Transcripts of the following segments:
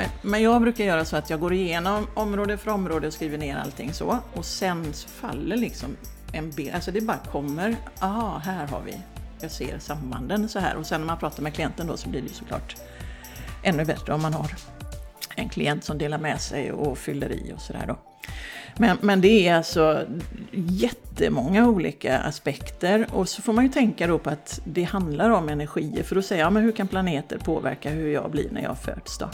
Men, men jag brukar göra så att jag går igenom område för område och skriver ner allting så. Och sen så faller liksom en bild, alltså det bara kommer, aha, här har vi, jag ser sambanden så här. Och sen när man pratar med klienten då så blir det ju såklart ännu bättre om man har en klient som delar med sig och fyller i och sådär då. Men, men det är alltså jättemånga olika aspekter och så får man ju tänka då på att det handlar om energier för då säger jag, men hur kan planeter påverka hur jag blir när jag föds då?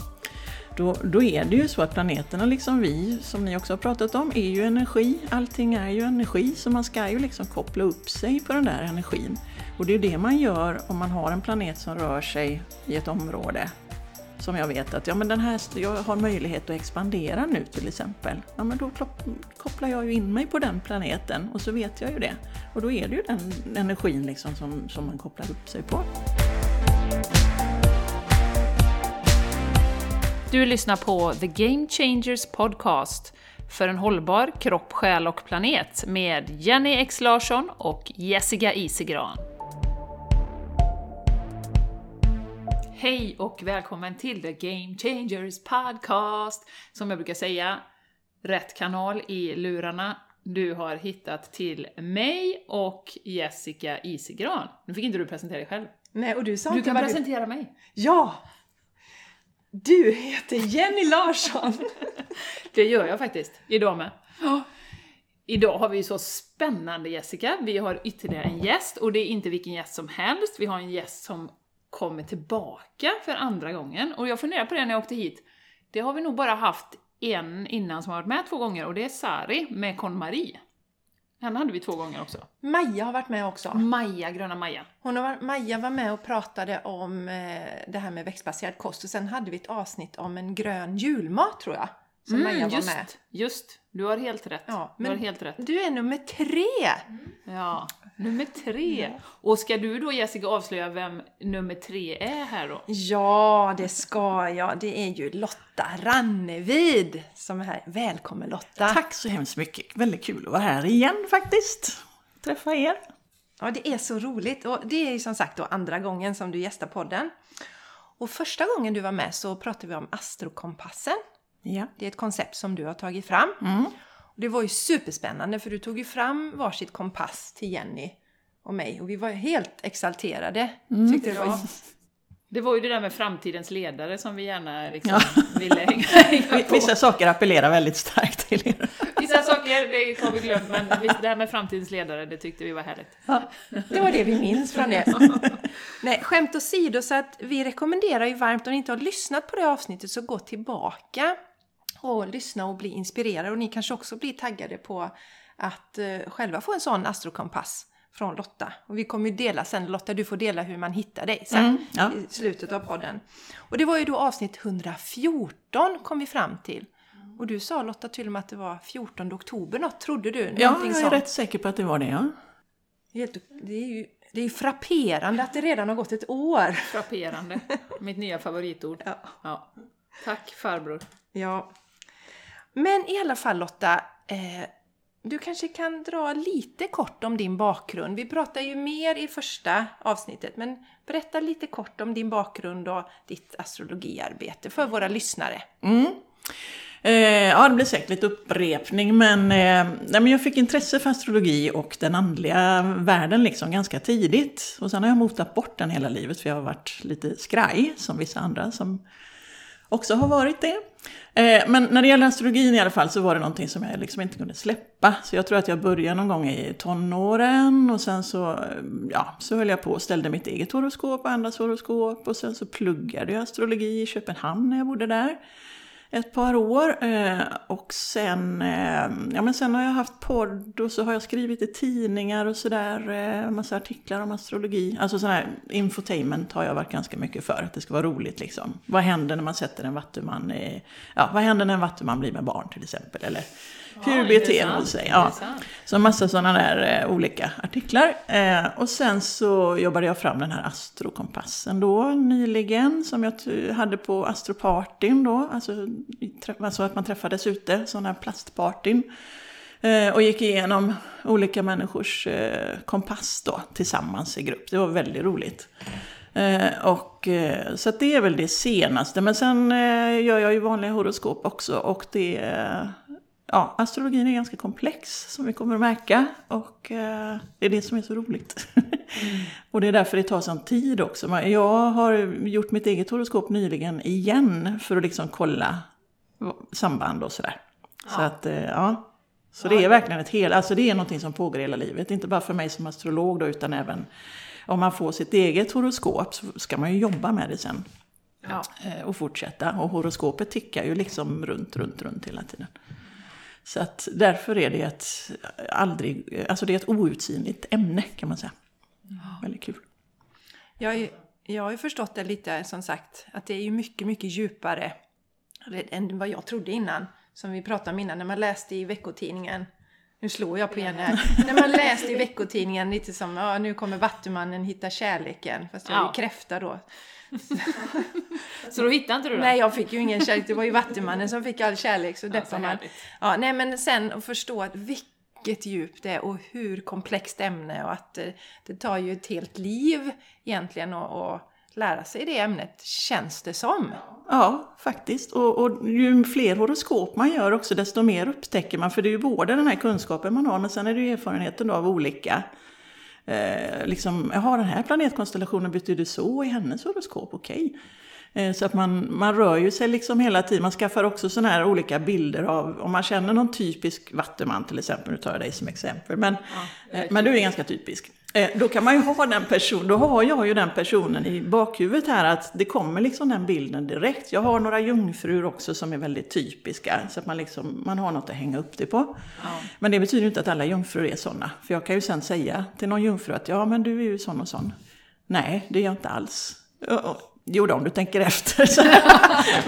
Då, då är det ju så att planeterna, liksom vi, som ni också har pratat om, är ju energi. Allting är ju energi, så man ska ju liksom koppla upp sig på den där energin. Och det är ju det man gör om man har en planet som rör sig i ett område som jag vet att ja, men den här, jag har möjlighet att expandera nu till exempel. Ja, men då kopplar jag ju in mig på den planeten och så vet jag ju det. Och då är det ju den energin liksom som, som man kopplar upp sig på. Du lyssnar på The Game Changers Podcast för en hållbar kropp, själ och planet med Jenny X Larsson och Jessica Isigran. Hej och välkommen till The Game Changers Podcast! Som jag brukar säga, rätt kanal i lurarna. Du har hittat till mig och Jessica Isigran. Nu fick inte du presentera dig själv. Nej, och du sa Du inte kan presentera mig. Ja! Du heter Jenny Larsson! Det gör jag faktiskt, idag med. Idag har vi ju så spännande Jessica, vi har ytterligare en gäst och det är inte vilken gäst som helst, vi har en gäst som kommer tillbaka för andra gången. Och jag funderar på det när jag åkte hit. Det har vi nog bara haft en innan som har varit med två gånger och det är Sari med Con-Marie. Henne hade vi två gånger också. Maja har varit med också. Maja, Gröna Maja. Hon har, varit- Maja var med och pratade om eh, det här med växtbaserad kost och sen hade vi ett avsnitt om en grön julmat tror jag. Som Maja var Mm, just, med. just. Du har helt rätt. Ja, du har helt rätt. Du är nummer tre! Ja, nummer tre. Och ska du då Jessica avslöja vem nummer tre är här då? Ja, det ska jag. Det är ju Lotta Rannevid som är här. Välkommen Lotta! Tack så hemskt mycket, väldigt kul att vara här igen faktiskt. Träffa er. Ja, det är så roligt. Och det är ju som sagt då andra gången som du gästar podden. Och första gången du var med så pratade vi om astrokompassen. Ja. Det är ett koncept som du har tagit fram. Mm. Och det var ju superspännande för du tog ju fram varsitt kompass till Jenny och mig och vi var helt exalterade. Mm. Tyckte det var... Det var ju det där med framtidens ledare som vi gärna liksom Ja. ville hänga, på. Vissa saker appellerar väldigt starkt till er. Vissa saker det har vi glömt, men det här med framtidens ledare, det tyckte vi var härligt. Det var det vi minns från det. Nej, skämt åsido så att vi rekommenderar ju varmt om ni inte har lyssnat på det avsnittet så gå tillbaka och lyssna och bli inspirerade och ni kanske också blir taggade på att eh, själva få en sån astrokompass från Lotta. Och vi kommer ju dela sen, Lotta du får dela hur man hittar dig sen Mm, ja. i slutet av podden. Och det var ju då avsnitt 114 kom vi fram till. Och du sa Lotta till och med att det var 14 oktober något, trodde du? Ja, jag är sånt. rätt säker på att det var det, ja. Helt, det är ju det är frapperande att det redan har gått ett år. Frapperande. Mitt nya favoritord. Ja. Ja. Tack farbror. ja. Men i alla fall Lotta, eh, du kanske kan dra lite kort om din bakgrund. Vi pratar ju mer i första avsnittet, men berätta lite kort om din bakgrund och ditt astrologiarbete för våra lyssnare. Mm. Eh, ja, det blir säkert lite upprepning, men, eh, nej, men jag fick intresse för astrologi och den andliga världen liksom ganska tidigt. Och sen har jag motat bort den hela livet, för jag har varit lite skraj, som vissa andra som också har varit det. Eh, men när det gäller astrologin i alla fall så var det någonting som jag liksom inte kunde släppa. Så jag tror att jag började någon gång i tonåren och sen så, eh, ja, så höll jag på och ställde mitt eget horoskop och andras horoskop och sen så pluggade jag astrologi i Köpenhamn när jag bodde där ett par år. Eh, och sen, eh, ja, men sen har jag haft podd och så har jag skrivit i tidningar och sådär. Eh, massa artiklar om astrologi. Alltså sån här infotainment har jag varit ganska mycket för. Att det ska vara roligt liksom. Vad händer när man sätter en vattuman i... Ja, vad händer när en vattuman blir med barn till exempel? Eller beter man intressant, sig? Ja. Så massa sådana där eh, olika artiklar. Eh, och sen så jobbade jag fram den här astrokompassen då nyligen som jag hade på astropartyn då. Alltså, alltså att man träffades ute, sådana här plastpartyn. Eh, och gick igenom olika människors eh, kompass då tillsammans i grupp. Det var väldigt roligt. Eh, och, eh, så det är väl det senaste. Men sen gör jag ju vanliga horoskop också. Och det, ja, astrologin är ganska komplex som vi kommer att märka. Och eh, det är det som är så roligt. och det är därför det tar sån tid också. Jag har gjort mitt eget horoskop nyligen igen för att liksom kolla samband och sådär. Så att, eh, ja. Så det är verkligen ett hel, alltså det är någonting som pågår hela livet. Inte bara för mig som astrolog då, utan även om man får sitt eget horoskop så ska man ju jobba med det sen. Ja. Eh, Och fortsätta. Och horoskopet tickar ju liksom runt, runt, runt hela tiden. Så att därför är det ett, aldrig, alltså det är ett outsinligt ämne kan man säga. Väldigt kul. Jag, jag har ju förstått det lite som sagt, att det är ju mycket, mycket djupare än vad jag trodde innan. Som vi pratade om innan, när man läste i veckotidningen. Nu slår jag på igen här. när man läste i veckotidningen lite som, ja nu kommer Vattumannen hitta kärleken. Fast jag är Ja. kräfta då. Så då hittar inte du den? Nej, jag fick ju ingen kärlek. Det var ju Vattumannen som fick all kärlek. Så Ja, så man. Ja, nej men sen att förstå att vilket djup det är och hur komplext ämne och att det, det tar ju ett helt liv egentligen att att lära sig det ämnet, känns det som. Ja, faktiskt. Och, och ju fler horoskop man gör också, desto mer upptäcker man. För det är ju både den här kunskapen man har, men sen är det ju erfarenheten av olika. Eh, liksom, jaha, den här planetkonstellationen betyder så i hennes horoskop, okej. Eh, så att man, man rör ju sig liksom hela tiden. Man skaffar också sådana här olika bilder av, om man känner någon typisk vattuman till exempel, nu tar jag dig som exempel. Men, eh, men du är ganska typisk. Eh, Då kan man ju ha den personen, då har jag ju den personen i bakhuvudet här att det kommer liksom den bilden direkt. Jag har några jungfrur också som är väldigt typiska så att man, liksom, man har något att hänga upp det på. Men det betyder ju inte att alla jungfrur är sådana. För jag kan ju sen säga till någon jungfru att ja men du är ju sån och sån. Nej, det är jag inte alls. Ja, ja. Jo då, om du tänker efter.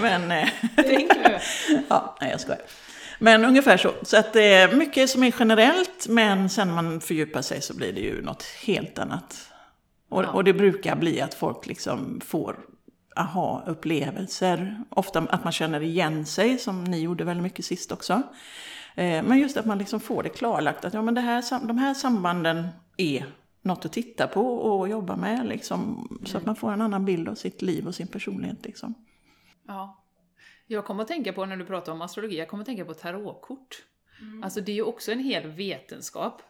Men, eh, Tänk nu. ja, nej jag skojar. Men ungefär så. Så att det är mycket som är generellt, men sen man fördjupar sig så blir det ju något helt annat. Och, Ja. och det brukar bli att folk liksom får aha-upplevelser. Ofta att man känner igen sig, som ni gjorde väldigt mycket sist också. Eh, Men just att man liksom får det klarlagt att ja, men det här, de här sambanden är något att titta på och jobba med. Liksom, Så att man får en annan bild av sitt liv och sin personlighet. Liksom. Ja. Jag kommer att tänka på, när du pratar om astrologi, jag kommer att tänka på tarotkort. Alltså det är ju också en hel vetenskap.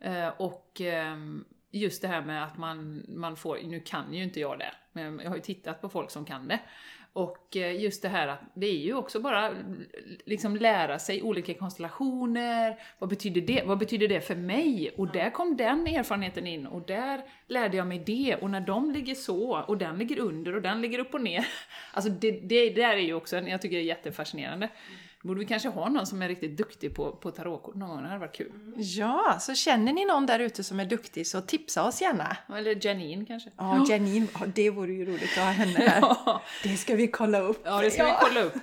Eh, och ehm, just det här med att man, man får, nu kan ju inte jag det, men jag har ju tittat på folk som kan det. Och eh, just det här att det är ju också bara liksom lära sig olika konstellationer, vad betyder det, vad betyder det för mig? Och där kom den erfarenheten in och där lärde jag mig det och när de ligger så och den ligger under och den ligger upp och ner. Alltså det, det där är ju också, jag tycker det är jättefascinerande. Borde vi kanske ha någon som är riktigt duktig på, på tarotkort någon gång, det hade varit kul. Ja, så känner ni någon där ute som är duktig så tipsa oss gärna. Eller Janine kanske. Ja, Janine, ja, det vore ju roligt att ha henne här. Ja. Det ska vi kolla upp. Ja, det ska vi kolla upp.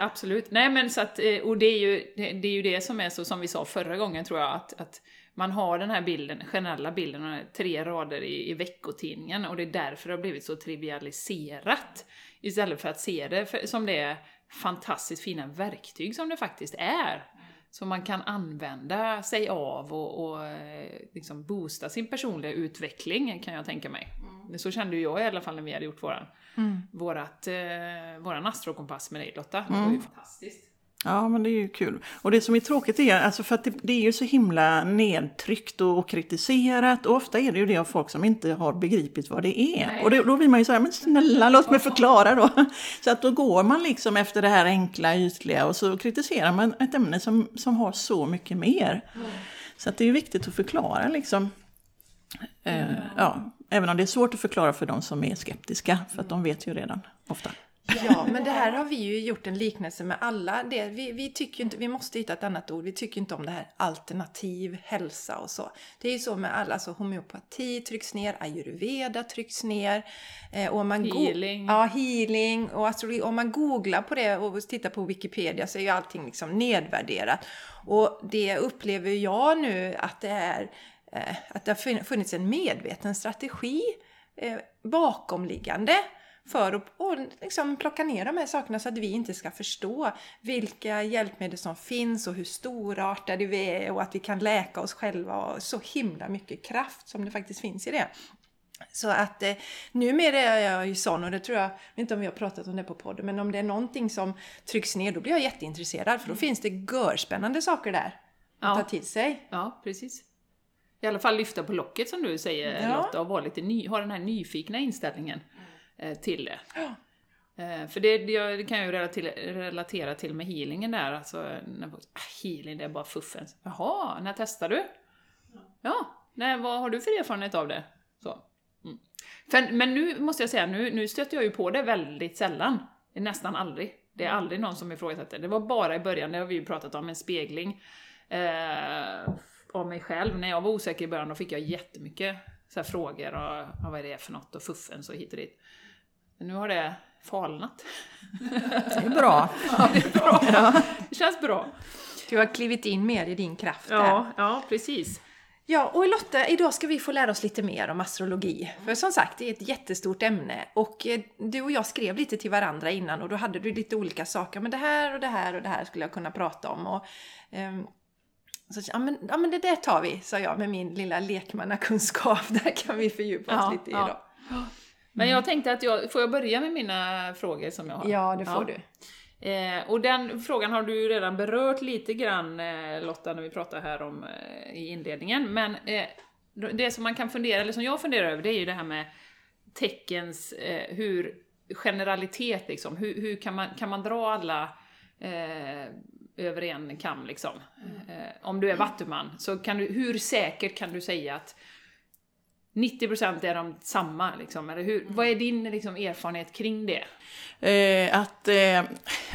Absolut. Nej, men så att, eh, och det är, ju, det, är ju det som är så, som vi sa förra gången tror jag, att, att man har den här bilden, generella bilden, tre rader i, i veckotidningen och det är därför det har blivit så trivialiserat. Istället för att se det för, som det är fantastiskt fina verktyg som det faktiskt är. Som man kan använda sig av och, och eh, liksom boosta sin personliga utveckling kan jag tänka mig. Så kände jag i alla fall när vi hade gjort våran, vårat, eh, våran astrokompass med dig Lotta. Det var ju fantastiskt. Ja, men det är ju kul. Och det som är tråkigt är, alltså för att det, det är ju så himla nedtryckt och, och kritiserat. Och ofta är det ju det av folk som inte har begripit vad det är. Nej. Och det, då blir man ju så här, men snälla låt mig förklara då. Så att då går man liksom efter det här enkla, ytliga och så kritiserar man ett ämne som, som har så mycket mer. Så att det är ju viktigt att förklara liksom. Eh, ja, även om det är svårt att förklara för de som är skeptiska, för att de vet ju redan ofta. Ja, men det här har vi ju gjort en liknelse med alla. Det, vi, vi tycker inte, vi måste hitta ett annat ord. Vi tycker inte om det här alternativ hälsa och så. Det är ju så med alla, alltså homeopati trycks ner, ayurveda trycks ner. Eh, och man Healing. Ja, healing och astrologi. Om man googlar på det och tittar på Wikipedia så är ju allting liksom nedvärderat. Och det upplever jag nu att det är eh, att det har fun- funnits en medveten strategi eh, bakomliggande för att och liksom plocka ner de här sakerna så att vi inte ska förstå vilka hjälpmedel som finns och hur storartade vi är och att vi kan läka oss själva och så himla mycket kraft som det faktiskt finns i det. Så att eh, numera är jag ju sån och det tror jag, jag vet inte om vi har pratat om det på podden, men om det är någonting som trycks ner då blir jag jätteintresserad för då finns det görspännande saker där att Ja. ta till sig. Ja, precis. I alla fall lyfta på locket som du säger Ja. Lotta och vara lite ny, ha den här nyfikna inställningen till det. Eh, för det, det, kan jag ju relatera, relatera till med healingen där, alltså när ah, healing det är bara fuffens. Jaha, när testar du? Ja, nej, vad har du för erfarenhet av det? Så. Mm. För, men nu måste jag säga, nu, nu stöter jag ju på det väldigt sällan. Nästan aldrig. Det är aldrig någon som ifrågasätter. Det var bara i början, det har vi ju pratat om, en spegling eh, av mig själv. När jag var osäker i början då fick jag jättemycket så här frågor och ja, vad är det för något och fuffens och hit och dit. Men nu har det falnat. Det är bra. Ja, det är bra. Det känns bra. Du har klivit in mer i din kraft där. Ja, ja precis. Ja, och Lotta, idag ska vi få lära oss lite mer om astrologi. För som sagt, det är ett jättestort ämne. Och eh, du och jag skrev lite till varandra innan och då hade du lite olika saker. Men det här och det här och det här skulle jag kunna prata om. Och, ehm, så, ja, men, ja men det där tar vi, sa jag med min lilla lekmannakunskap. Där kan vi fördjupa oss Ja, lite ja. Men jag tänkte att jag, får jag börja med mina frågor som jag har? Ja, det får du. Eh, och den frågan har du ju redan berört lite grann eh, Lotta när vi pratade här om eh, i inledningen. Men eh, det som man kan fundera, eller som jag funderar över, det är ju det här med teckens, eh, hur generalitet liksom, hur, hur kan, man, kan man dra alla eh, över en kam liksom? Eh, om du är vattuman, så kan du, hur säkert kan du säga att 90% är de samma liksom? Eller hur, vad är din liksom, erfarenhet kring det? Eh, att, eh,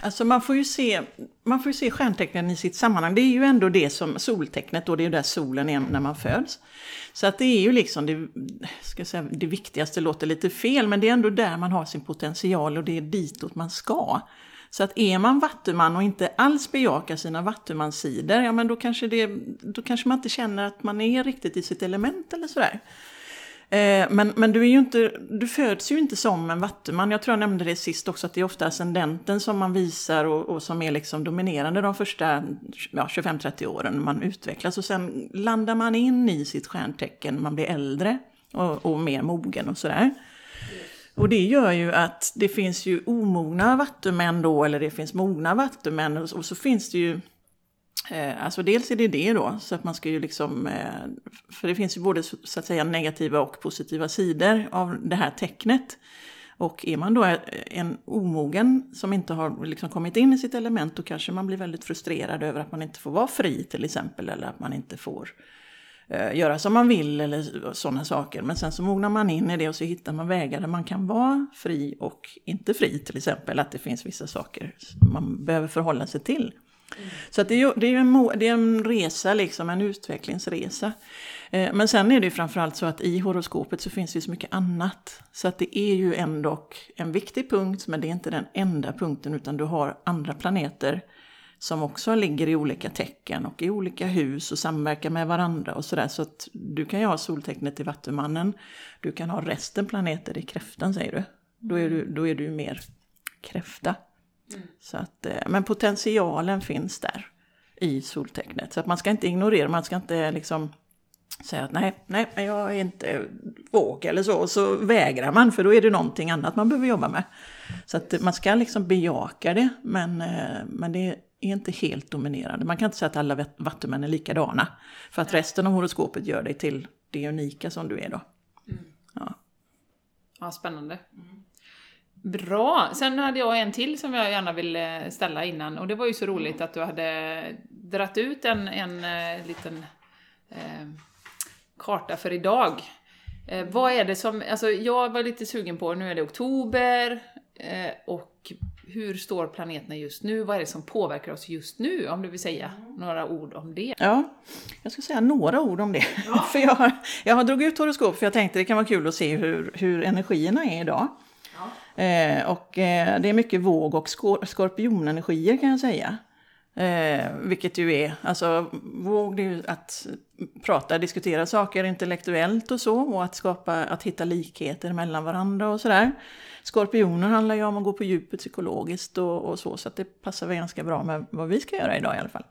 alltså man får ju se, man får se stjärntecknen i sitt sammanhang. Det är ju ändå det som soltecknet och det är ju där solen är när man föds. Så att det är ju liksom det, ska säga, det viktigaste, låter lite fel, men det är ändå där man har sin potential och det är ditåt man ska. Så att är man vattuman och inte alls bejakar sina vattumanssidor, ja men då kanske, det, då kanske man inte känner att man är riktigt i sitt element eller sådär. Eh, Men, men du, är ju inte, du föds ju inte som en vattuman. Jag tror jag nämnde det sist också, att det är ofta ascendenten som man visar och, och som är liksom dominerande de första ja, 25-30 åren när man utvecklas. Och sen landar man in i sitt stjärntecken, man blir äldre och, och mer mogen och sådär. Och det gör ju att det finns ju omogna vattumän då, eller det finns mogna vattumän. Och, så finns det ju Eh, alltså dels är det det då, så att man ska ju liksom, eh, för det finns ju både så att säga negativa och positiva sidor av det här tecknet. Och är man då en omogen som inte har liksom kommit in i sitt element då kanske man blir väldigt frustrerad över att man inte får vara fri till exempel eller att man inte får eh, göra som man vill eller sådana saker. Men sen så mognar man in i det och så hittar man vägar där man kan vara fri och inte fri till exempel. Att det finns vissa saker som man behöver förhålla sig till. Så att det är ju det är ju en, det är en resa, liksom, en utvecklingsresa. Eh, Men sen är det ju framförallt så att i horoskopet så finns det så mycket annat. Så att det är ju ändå en viktig punkt, men det är inte den enda punkten, utan du har andra planeter som också ligger i olika tecken och i olika hus och samverkar med varandra och sådär. Så att du kan ju ha soltecknet i Vattumannen, du kan ha resten planeter i kräftan säger du. Då är du, då är du mer kräfta. Så att, eh, men potentialen finns där i soltecknet. Så att man ska inte ignorera, man ska inte liksom säga att nej, nej, men jag är inte våg eller så. Och så vägrar man, för då är det någonting annat man behöver jobba med. Så att man ska liksom bejaka det, men, eh, men det är inte helt dominerande. Man kan inte säga att alla vat- vattumän är likadana. För att resten av horoskopet gör dig till det unika som du är då. Ja, spännande. Bra! Sen hade jag en till som jag gärna ville ställa innan och det var ju så roligt att du hade dratt ut en, en eh, liten eh, karta för idag. Eh, vad är det som, alltså jag var lite sugen på, nu är det oktober eh, och hur står planeterna just nu? Vad är det som påverkar oss just nu? Om du vill säga några ord om det. Ja, jag ska säga några ord om det. för jag har, jag har dragit ut horoskop för jag tänkte det kan vara kul att se hur, hur energierna är idag. Eh, och eh, det är mycket våg och skor, skorpionenergier kan jag säga. Eh, vilket ju är, alltså våg det är ju att prata, diskutera saker intellektuellt och så. Och att skapa, att hitta likheter mellan varandra och sådär. Skorpioner handlar ju om att gå på djupet psykologiskt och, och så. Så att det passar väl ganska bra med vad vi ska göra idag i alla fall.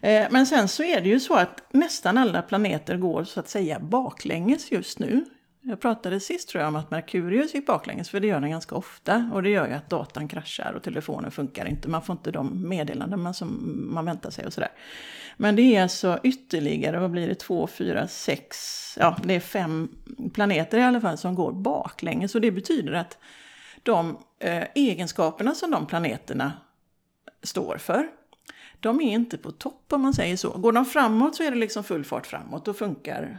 Eh, Men sen så är det ju så att nästan alla planeter går så att säga baklänges just nu. Jag pratade sist tror jag om att Merkurius gick baklänges, för det gör den ganska ofta. Och det gör ju att datan kraschar och telefonen funkar inte. Man får inte de meddelanden som man väntar sig och sådär. Men det är alltså ytterligare, vad blir det, två, fyra, sex, ja det är fem planeter i alla fall som går baklänges. Och det betyder att de eh, egenskaperna som de planeterna står för, de är inte på topp om man säger så. Går de framåt så är det liksom full fart framåt, då funkar,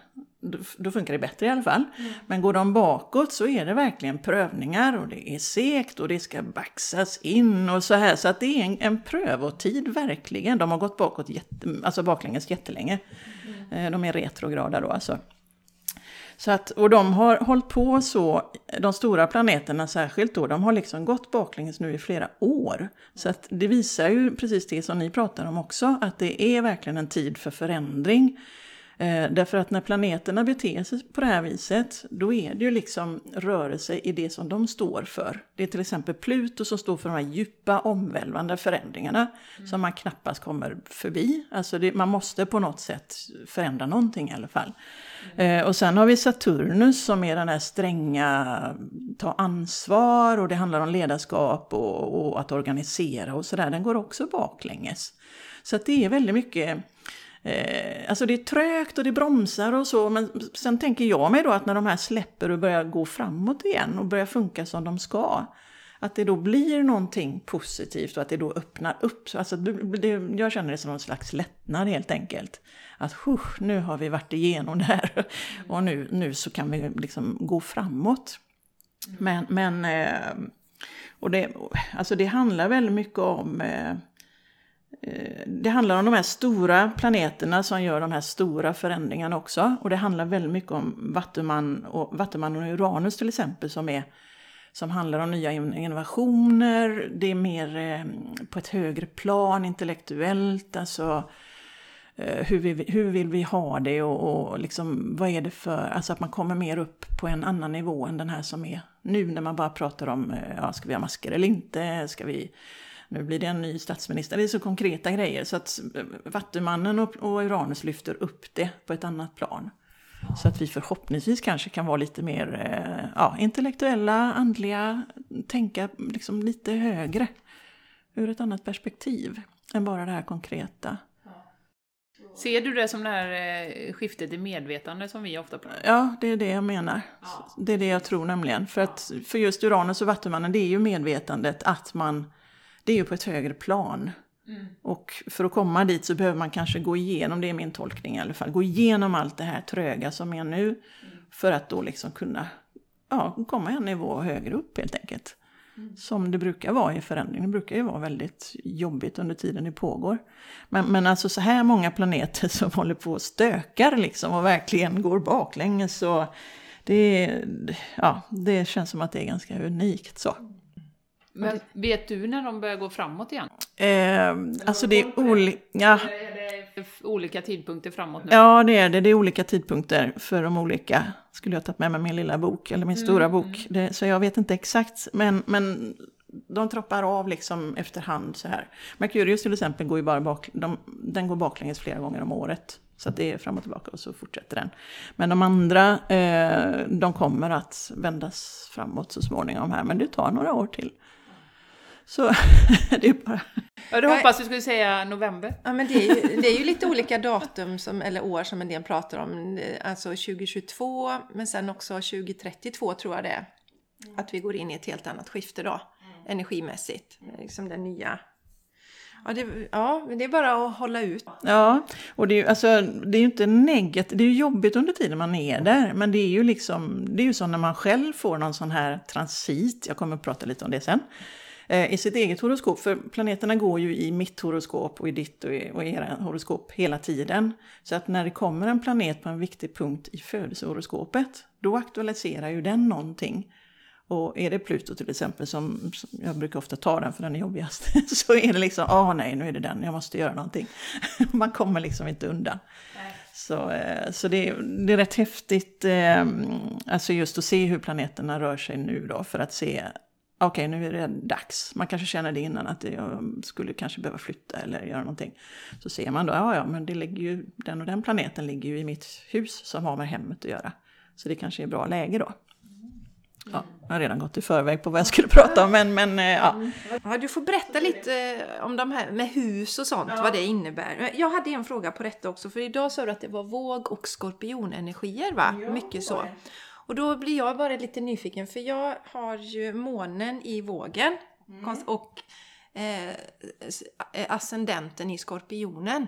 då funkar det bättre i alla fall. Mm. Men går de bakåt så är det verkligen prövningar och det är segt och det ska baxas in och så här. Så att det är en, en prövotid verkligen. De har gått bakåt jätte, alltså baklänges jättelänge. Mm. De är retrograda då alltså. Så att, och de har hållit på så, de stora planeterna särskilt då, de har liksom gått baklänges nu i flera år. Så att det visar ju precis det som ni pratar om också, att det är verkligen en tid för förändring. Eh, därför att när planeterna beter sig på det här viset, då är det ju liksom rörelse i det som de står för. Det är till exempel Pluto som står för de här djupa omvälvande förändringarna mm. som man knappast kommer förbi. Alltså det, man måste på något sätt förändra någonting i alla fall. Mm. Eh, och sen har vi Saturnus som är den här stränga, ta ansvar och det handlar om ledarskap och, och att organisera och sådär. Den går också baklänges. Så att det är väldigt mycket Eh, alltså det är trögt och det bromsar och så, men sen tänker jag mig då att när de här släpper och börjar gå framåt igen och börjar funka som de ska, att det då blir någonting positivt och att det då öppnar upp. Alltså det, jag känner det som någon slags lättnad helt enkelt. Att nu har vi varit igenom det här och nu, nu så kan vi liksom gå framåt. Men, men eh, och det, alltså det handlar väldigt mycket om Eh, Eh, det handlar om de här stora planeterna som gör de här stora förändringarna också. Och det handlar väldigt mycket om Vattuman och, Vattuman och Uranus till exempel som, är, som handlar om nya innovationer. Det är mer eh, på ett högre plan intellektuellt. Alltså eh, hur, vi, hur vill vi ha det och, och liksom, vad är det för... Alltså att man kommer mer upp på en annan nivå än den här som är nu när man bara pratar om, eh, ja, ska vi ha masker eller inte? Ska vi nu blir det en ny statsminister. Det är så konkreta grejer så att Vattumannen och, och Uranus lyfter upp det på ett annat plan. Så att vi förhoppningsvis kanske kan vara lite mer eh, ja, intellektuella, andliga, tänka liksom lite högre ur ett annat perspektiv än bara det här konkreta. Ser du det som det här eh, skiftet i medvetande som vi ofta pratar om? Ja, det är det jag menar. Ja. Det är det jag tror nämligen. För, att, för just Uranus och Vattumannen, det är ju medvetandet att man det är ju på ett högre plan. Mm. Och för att komma dit så behöver man kanske gå igenom, det är min tolkning i alla fall, gå igenom allt det här tröga som är nu. Mm. För att då liksom kunna ja, komma en nivå högre upp helt enkelt. Mm. Som det brukar vara i förändring. Det brukar ju vara väldigt jobbigt under tiden det pågår. Men, men alltså så här många planeter som håller på och stökar liksom och verkligen går baklänges. Så det, ja, det känns som att det är ganska unikt så. Men vet du när de börjar gå framåt igen? Eh, alltså det är olika... Olika tidpunkter framåt nu? Ja, det är det. Det är olika tidpunkter för de olika. Skulle jag tagit med mig min lilla bok, eller min mm. stora bok. Det, så jag vet inte exakt. Men, men de troppar av liksom efterhand så här. Merkurius till exempel går ju bara bak, de, den går baklänges flera gånger om året. Så det är fram och tillbaka och så fortsätter den. Men de andra, eh, de kommer att vändas framåt så småningom här. Men det tar några år till. Så det är bara... Ja, du hoppas du skulle säga november. Ja, men det är, ju, det är ju lite olika datum som, eller år som en del pratar om. Alltså 2022, men sen också 2032 tror jag det är. Att vi går in i ett helt annat skifte då, energimässigt. Liksom den nya Ja det, ja, det är bara att hålla ut. Ja, och det är, alltså, det är ju inte negativt, det är ju jobbigt under tiden man är där, men det är ju liksom, det är ju så när man själv får någon sån här transit, jag kommer att prata lite om det sen, Eh, i sitt eget horoskop. För planeterna går ju i mitt horoskop och i ditt och i, och era horoskop hela tiden. Så att när det kommer en planet på en viktig punkt i födelsehoroskopet, då aktualiserar ju den någonting. Och är det Pluto till exempel, som, som jag brukar ofta ta den för den är jobbigast, så är det liksom, ah nej, nu är det den, jag måste göra någonting. Man kommer liksom inte undan. Så, eh, så det, det, är rätt häftigt, eh, alltså just att se hur planeterna rör sig nu då, för att se okej okay, nu är det dags. Man kanske känner det innan att jag skulle kanske behöva flytta eller göra någonting. Så ser man då, ja ja men det ligger ju, den och den planeten ligger ju i mitt hus som har med hemmet att göra. Så det kanske är bra läge då. Ja, jag har redan gått i förväg på vad jag skulle prata om, men, men eh, ja. Ja, du får berätta lite eh, om de här med hus och sånt, vad det innebär. Jag hade en fråga på detta också, för idag sa du att det var våg och skorpionenergier, va? Mycket så. Och då blir jag bara lite nyfiken, för jag har ju månen i vågen konst- och eh, eh, ascendenten i skorpionen.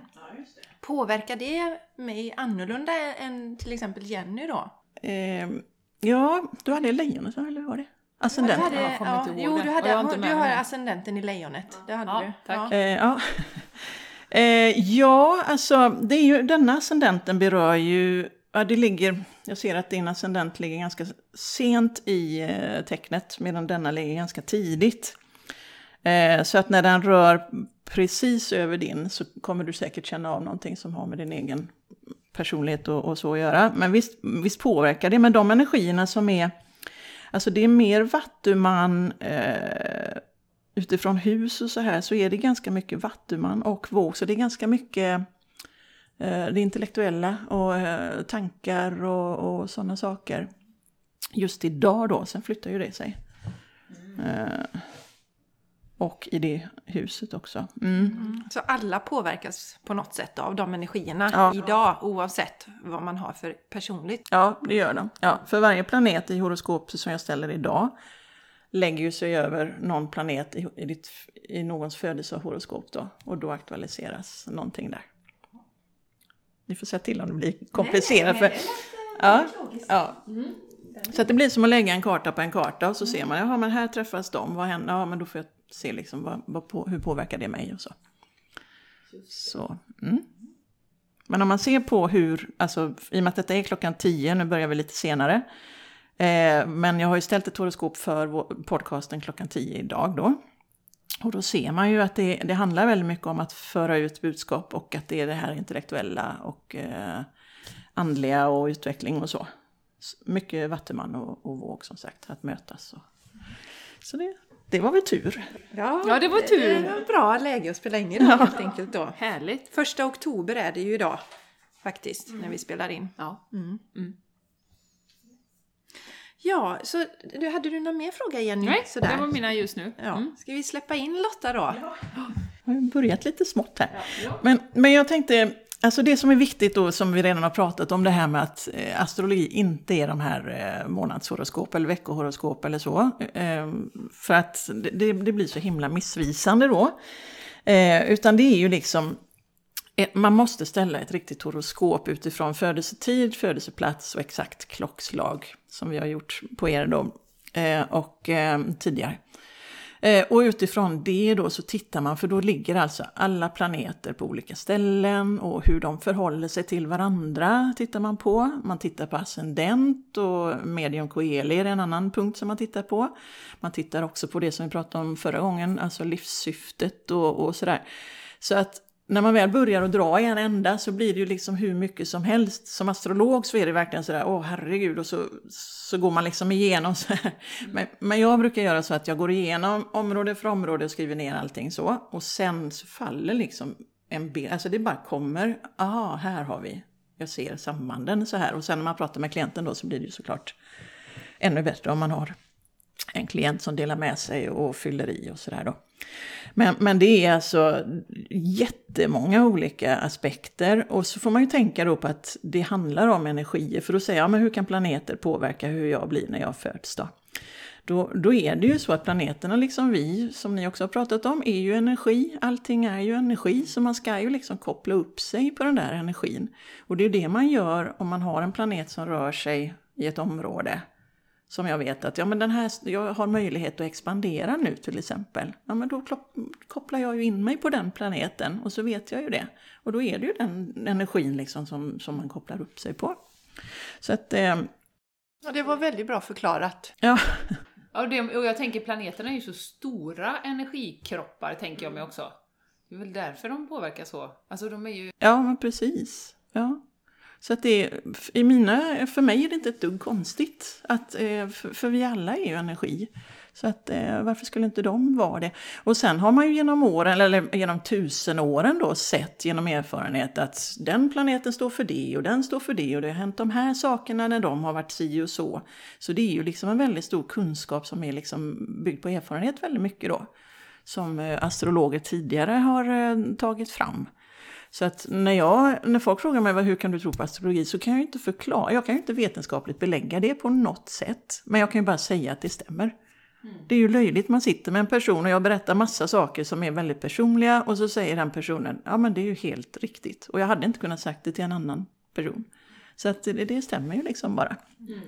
Påverkar det mig annorlunda än till exempel Jenny då? Eh, ja, du hade lejonet, eller var det? Ascendent. Du hade, Jag ja, jo, det. du, hade, jag har du har det. ascendenten i lejonet. Det hade Ja, du. tack. Ja. Eh, ja. Eh, ja, alltså det är ju, denna ascendenten berör ju, ja, det ligger, jag ser att din ascendent ligger ganska sent i eh, tecknet medan denna ligger ganska tidigt. Eh, så att när den rör precis över din så kommer du säkert känna av någonting som har med din egen personlighet och, och så att göra. Men visst, visst påverkar det, men de energierna som är, alltså det är mer vattuman, eh, utifrån hus och så här så är det ganska mycket vattuman och våg. Så det är ganska mycket det intellektuella och eh, tankar och, och sådana saker. Just idag då, sen flyttar ju det sig. Eh, och i det huset också. Mm. Så alla påverkas på något sätt av de energierna Ja. idag oavsett vad man har för personligt. Ja, det gör de. Ja, för varje planet i horoskopet som jag ställer idag lägger ju sig över någon planet i, i, ditt, i någons födelsehoroskop då. Och då aktualiseras någonting där. Ni får säga till om det blir komplicerat. för, ja, ja. Så att det blir som att lägga en karta på en karta och så ser man, jaha men här träffas de, vad händer? Ja men då får jag se liksom vad, vad på, hur påverkar det mig och så. Så, mm. Men om man ser på hur, alltså i och med att detta är klockan 10, nu börjar vi lite senare. Eh, men jag har ju ställt ett horoskop för podcasten klockan 10 idag då. Och då ser man ju att det, det handlar väldigt mycket om att föra ut budskap och att det är det här intellektuella och eh, andliga och utveckling och så. Mycket vattuman och, och våg som sagt, att mötas. Och. Så det, det var väl tur. Ja, det var tur. Det var bra läge att spela in idag helt enkelt då. Härligt. Första oktober är det ju idag faktiskt när vi spelar in. Ja. Ja, så du, hade du någon mer fråga Jenny? Nej, Sådär. det var mina just nu. Ja. Mm. Ska vi släppa in Lotta då? Jag har börjat lite smått här. Men, men jag tänkte, alltså det som är viktigt då, som vi redan har pratat om, det här med att eh, astrologi inte är de här eh, månadshoroskop eller veckohoroskop eller så. Eh, för att det, det blir så himla missvisande då. Utan det är ju liksom, man måste ställa ett riktigt horoskop utifrån födelsetid, födelseplats och exakt klockslag. Som vi har gjort på er då, eh, och eh, tidigare. Eh, och utifrån det då så tittar man, för då ligger alltså alla planeter på olika ställen och hur de förhåller sig till varandra tittar man på. Man tittar på ascendent och medium coeli är en annan punkt som man tittar på. Man tittar också på det som vi pratade om förra gången, alltså livssyftet och, och sådär. Så att när man väl börjar att dra i en ända så blir det ju liksom hur mycket som helst. Som astrolog så är det verkligen sådär, åh herregud, och så, så går man liksom igenom så här. Men, men jag brukar göra så att jag går igenom område för område och skriver ner allting så. Och sen så faller liksom en bild, alltså det bara kommer, aha, här har vi, jag ser sambanden så här. Och sen när man pratar med klienten då så blir det ju såklart ännu bättre om man har en klient som delar med sig och fyller i och sådär då. Men, men det är alltså jättemånga olika aspekter och så får man ju tänka då på att det handlar om energier för då säger jag, men hur kan planeter påverka hur jag blir när jag föds då? Då, då är det ju så att planeterna, liksom vi, som ni också har pratat om, är ju energi. Allting är ju energi, så man ska ju liksom koppla upp sig på den där energin. Och det är ju det man gör om man har en planet som rör sig i ett område som jag vet att ja, men den här, jag har möjlighet att expandera nu till exempel. Ja, men då kopplar jag ju in mig på den planeten och så vet jag ju det. Och då är det ju den energin liksom som, som man kopplar upp sig på. Så att, eh, Ja, det var väldigt bra förklarat. ja, Ja, det, och jag tänker planeterna är ju så stora energikroppar, tänker jag mig också. Det är väl därför de påverkar så. Alltså de är ju... ja men precis. Ja. Så att det, är- i mina, för mig är det inte ett dugg konstigt. Att, eh, för, för vi alla är ju energi. Så att eh, varför skulle inte de vara det? Och sen har man ju genom åren, eller genom tusen åren då, sett genom erfarenhet att den planeten står för det och den står för det och det har hänt de här sakerna när de har varit si och så. Så det är ju liksom en väldigt stor kunskap som är liksom byggd på erfarenhet väldigt mycket då. Som eh, astrologer tidigare har tagit fram. Så att när, jag, när folk frågar mig hur kan du tro på astrologi så kan jag inte förklara, jag kan ju inte vetenskapligt belägga det på något sätt. Men jag kan ju bara säga att det stämmer. Mm. Det är ju löjligt, man sitter med en person och jag berättar massa saker som är väldigt personliga och så säger den personen, ja men det är ju helt riktigt. Och jag hade inte kunnat sagt det till en annan person. Så att det, det stämmer ju liksom bara. Mm.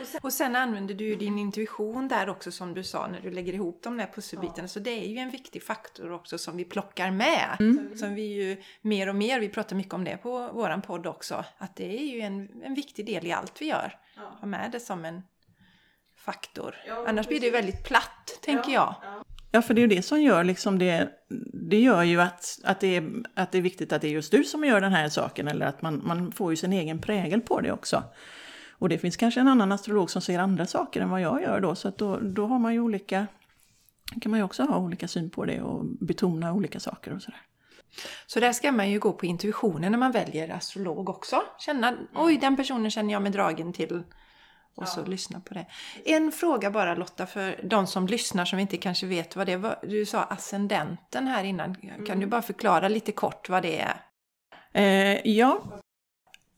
Och, sen, och sen använder du ju din intuition där också som du sa när du lägger ihop de där pusselbitarna. Ja. Så det är ju en viktig faktor också som vi plockar med. Mm. Som vi ju mer och mer, vi pratar mycket om det på våran podd också. Att det är ju en, en viktig del i allt vi gör. Ja. Ha med det som en faktor. Ja, Annars blir det ju väldigt platt, tänker jag. Ja, för det är ju det som gör liksom det, det gör ju att, att, det är, att det är viktigt att det är just du som gör den här saken, eller att man, man får ju sin egen prägel på det också. Och det finns kanske en annan astrolog som ser andra saker än vad jag gör då, så att då, då har man ju olika, kan man ju också ha olika syn på det och betona olika saker och sådär. Så där ska man ju gå på intuitionen när man väljer astrolog också. Känna, oj den personen känner jag mig dragen till och ja. så lyssna på det. En fråga bara Lotta för de som lyssnar som inte kanske vet vad det är. Du sa ascendenten här innan. Kan mm. du bara förklara lite kort vad det är? Eh, ja,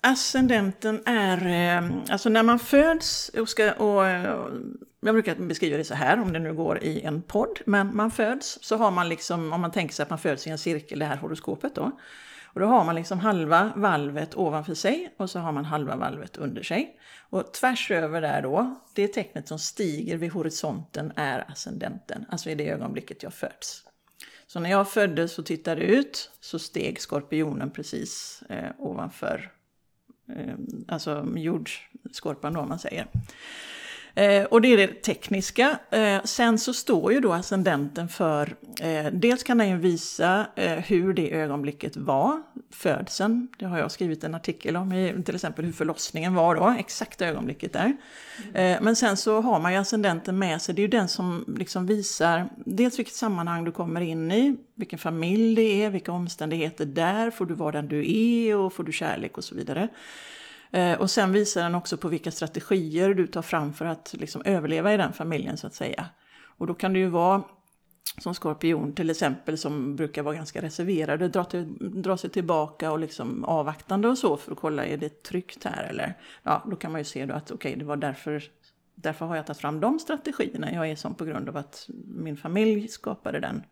ascendenten är, eh, alltså när man föds och ska, och, och jag brukar beskriva det så här, om det nu går i en podd, men man föds så har man liksom, om man tänker sig att man föds i en cirkel, det här horoskopet då, och då har man liksom halva valvet ovanför sig och så har man halva valvet under sig. Och tvärs över där då, det tecknet som stiger vid horisonten är ascendenten, alltså i det ögonblicket jag föds. Så när jag föddes och tittade ut så steg skorpionen precis eh, ovanför, eh, alltså jordskorpan då om man säger. Eh, och det är det tekniska. Eh, sen så står ju då ascendenten för, eh, dels kan den ju visa eh, hur det ögonblicket var, födseln. Det har jag skrivit en artikel om, till exempel hur förlossningen var då, exakta ögonblicket där. Eh, men sen så har man ju ascendenten med sig, det är ju den som liksom visar dels vilket sammanhang du kommer in i, vilken familj det är, vilka omständigheter där, får du vara den du är och får du kärlek och så vidare. Eh, och sen visar den också på vilka strategier du tar fram för att liksom överleva i den familjen så att säga. Och då kan det ju vara som skorpion till exempel som brukar vara ganska reserverade, dra, till, dra sig tillbaka och liksom avvaktande och så för att kolla är det tryggt här eller ja, då kan man ju se då att okej okay, det var därför Därför har jag tagit fram de strategierna. Jag är som på grund av att min familj skapade den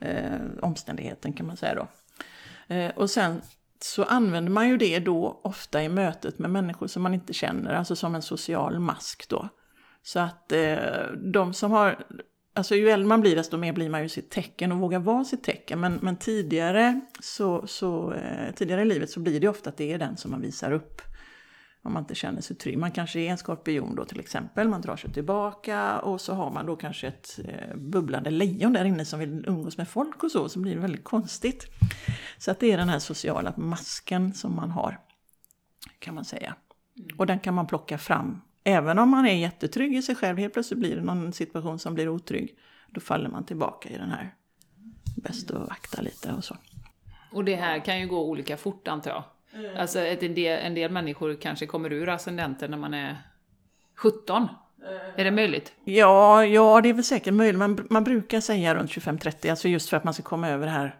eh, omständigheten kan man säga då. Eh, och sen så använder man ju det då ofta i mötet med människor som man inte känner, alltså som en social mask då. Så att eh, de som har, alltså ju äldre man blir desto mer blir man ju sitt tecken och vågar vara sitt tecken. Men, men tidigare, så, så, eh, tidigare i livet så blir det ofta att det är den som man visar upp om man inte känner sig trygg. Man kanske är en skorpion då till exempel, man drar sig tillbaka och så har man då kanske ett eh, bubblande lejon där inne som vill umgås med folk och så, så blir det väldigt konstigt. Så att det är den här sociala masken som man har, kan man säga. Mm. Och den kan man plocka fram. Även om man är jättetrygg i sig själv, helt plötsligt blir det någon situation som blir otrygg. Då faller man tillbaka i den här, bäst att vakta lite och så. Och det här kan ju gå olika fort antar jag? Mm. Alltså en del, en del människor kanske kommer ur ascendenten när man är 17. Mm. Är det möjligt? Ja, ja, det är väl säkert möjligt. Man, man brukar säga runt 25-30, alltså just för att man ska komma över det här.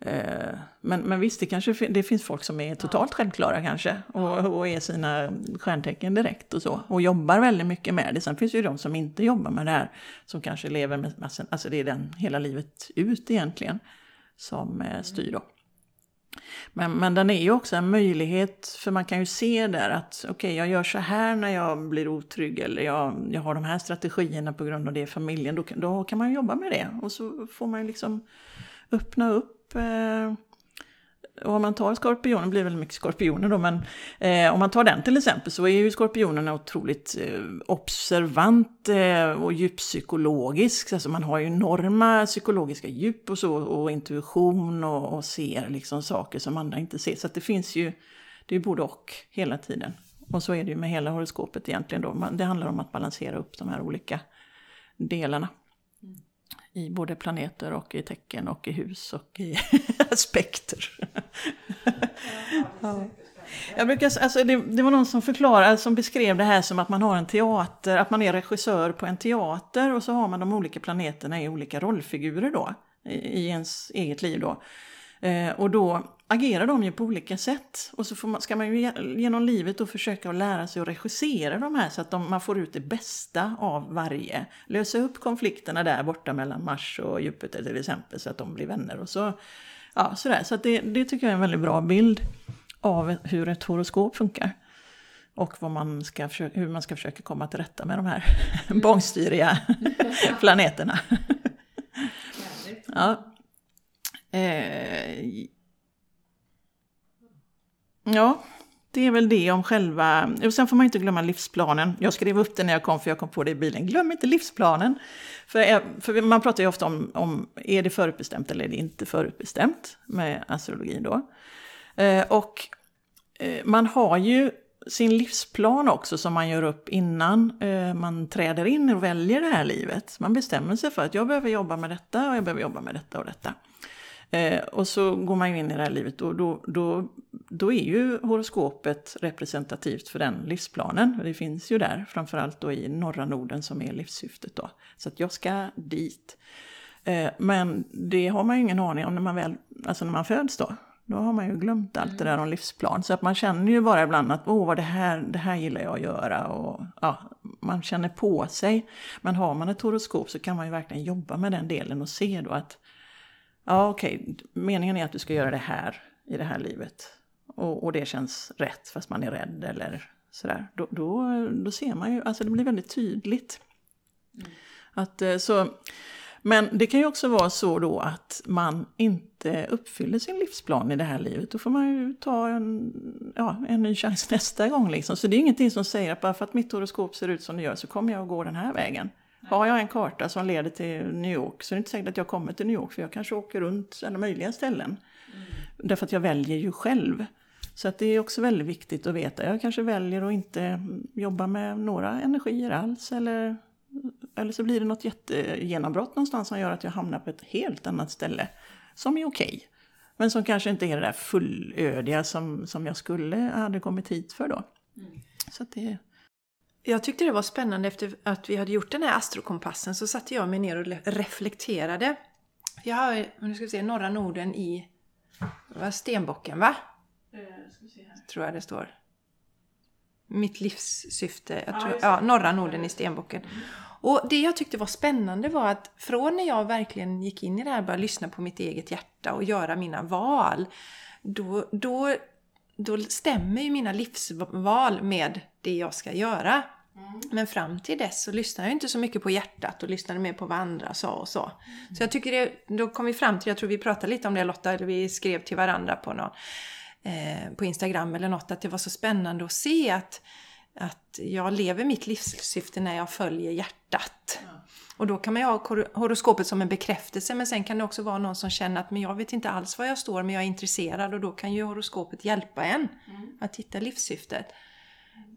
Eh, men, men visst, det, kanske, det finns folk som är totalt självklara kanske och, och är sina stjärntecken direkt och så. Och jobbar väldigt mycket med det. Sen finns det ju de som inte jobbar med det här, som kanske lever med, alltså det är den hela livet ut egentligen, som eh, styr då. Men, men den är ju också en möjlighet, för man kan ju se där att okej, okay, jag gör så här när jag blir otrygg eller jag, jag har de här strategierna på grund av det i familjen. Då, då kan man jobba med det och så får man ju liksom öppna upp eh, om man tar skorpionen, blir väl mycket skorpioner då, men eh, om man tar den till exempel så är ju skorpionen otroligt eh, observant eh, och djuppsykologisk. Alltså man har ju enorma psykologiska djup och så, och intuition och, och ser liksom saker som andra inte ser. Så det finns ju, det är både och hela tiden. Och så är det ju med hela horoskopet egentligen då. Det handlar om att balansera upp de här olika delarna. I både planeter och i tecken och i hus och i aspekter. ja. Jag brukar, alltså det, det, var någon som förklarade, som beskrev det här som att man har en teater, att man är regissör på en teater och så har man de olika planeterna i olika rollfigurer då, i, i ens eget liv då. Eh, och då agerar de ju på olika sätt. Och så man, ska man ju genom livet då försöka att lära sig att regissera de här så att de, man får ut det bästa av varje. Lösa upp konflikterna där borta mellan Mars och Jupiter till exempel så att de blir vänner och så. Ja, sådär. Så det, det tycker jag är en väldigt bra bild av hur ett horoskop funkar. Och vad man ska försöka, hur man ska försöka komma till rätta med de här bångstyriga planeterna. ja. Eh, ja, det är väl det om själva... Och sen får man inte glömma livsplanen. Jag skrev upp det när jag kom, för jag kom på det i bilen. Glöm inte livsplanen! För, för man pratar ju ofta om, om är det förutbestämt eller är det inte förutbestämt med astrologin då. Eh, och eh, man har ju sin livsplan också som man gör upp innan eh, man träder in och väljer det här livet. Man bestämmer sig för att jag behöver jobba med detta och jag behöver jobba med detta och detta. Eh, och så går man in i det här livet och då, då, då är ju horoskopet representativt för den livsplanen. Det finns ju där, framförallt då i norra Norden som är livssyftet då. Så att jag ska dit. Eh, men det har man ju ingen aning om när man väl, alltså när man föds då. Då har man ju glömt allt det där om livsplan. Så att man känner ju bara ibland att åh, det här, det här gillar jag att göra. Och, ja, man känner på sig. Men har man ett horoskop så kan man ju verkligen jobba med den delen och se då att ja okej, okay, meningen är att du ska göra det här i det här livet. Och, och det känns rätt fast man är rädd eller sådär. Då, då, då ser man ju, alltså det blir väldigt tydligt. Mm. Att, eh, så, men det kan ju också vara så då att man inte uppfyller sin livsplan i det här livet. Då får man ju ta en, ja, en ny chans nästa gång. Liksom. Så det är ingenting som säger att bara för att mitt horoskop ser ut som det gör så kommer jag att gå den här vägen. Har jag en karta som leder till New York så är det inte säkert att jag kommer till New York för jag kanske åker runt alla möjliga ställen. Mm. Därför att jag väljer ju själv. Så att det är också väldigt viktigt att veta. Jag kanske väljer att inte jobba med några energier alls eller, eller så blir det något jättegenombrott någonstans som gör att jag hamnar på ett helt annat ställe som är okej. Okay. Men som kanske inte är det där fullödiga som, som jag skulle hade kommit hit för då. Mm. Så det, jag tyckte det var spännande efter att vi hade gjort den här astrokompassen så satte jag mig ner och reflekterade. Jag har, nu ska vi se, norra Norden i vad, Stenbocken va? Eh, tror jag det står. Mitt livssyfte. Jag tror, ja, norra Norden i Stenbocken. Och det jag tyckte var spännande var att från när jag verkligen gick in i det här och började lyssna på mitt eget hjärta och göra mina val. Då, då, då stämmer ju mina livsval med det jag ska göra. Mm. Men fram till dess så lyssnade jag inte så mycket på hjärtat och lyssnade mer på vad andra sa och så. Mm. Så jag tycker det, då kom vi fram till, jag tror vi pratade lite om det Lotta, eller vi skrev till varandra på, någon, eh, på Instagram eller något, att det var så spännande att se att, att jag lever mitt livssyfte när jag följer hjärtat. Mm. Och då kan man ju ha horoskopet som en bekräftelse men sen kan det också vara någon som känner att men jag vet inte alls var jag står men jag är intresserad och då kan ju horoskopet hjälpa en mm. att hitta livssyftet.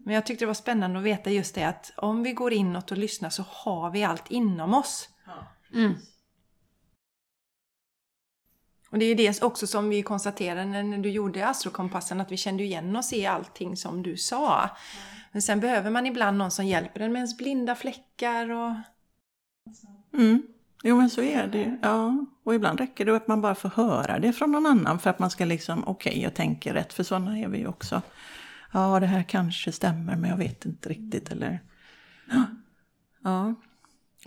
Men jag tyckte det var spännande att veta just det att om vi går inåt och lyssnar så har vi allt inom oss. Mm. Och det är det också som vi konstaterade när du gjorde astrokompassen att vi kände igen oss i allting som du sa. Men sen behöver man ibland någon som hjälper en med ens blinda fläckar och... Mm. Jo men så är det Ja, och ibland räcker det att man bara får höra det från någon annan för att man ska liksom, okej okay, jag tänker rätt, för sådana är vi ju också ja det här kanske stämmer men jag vet inte riktigt. Eller, ja.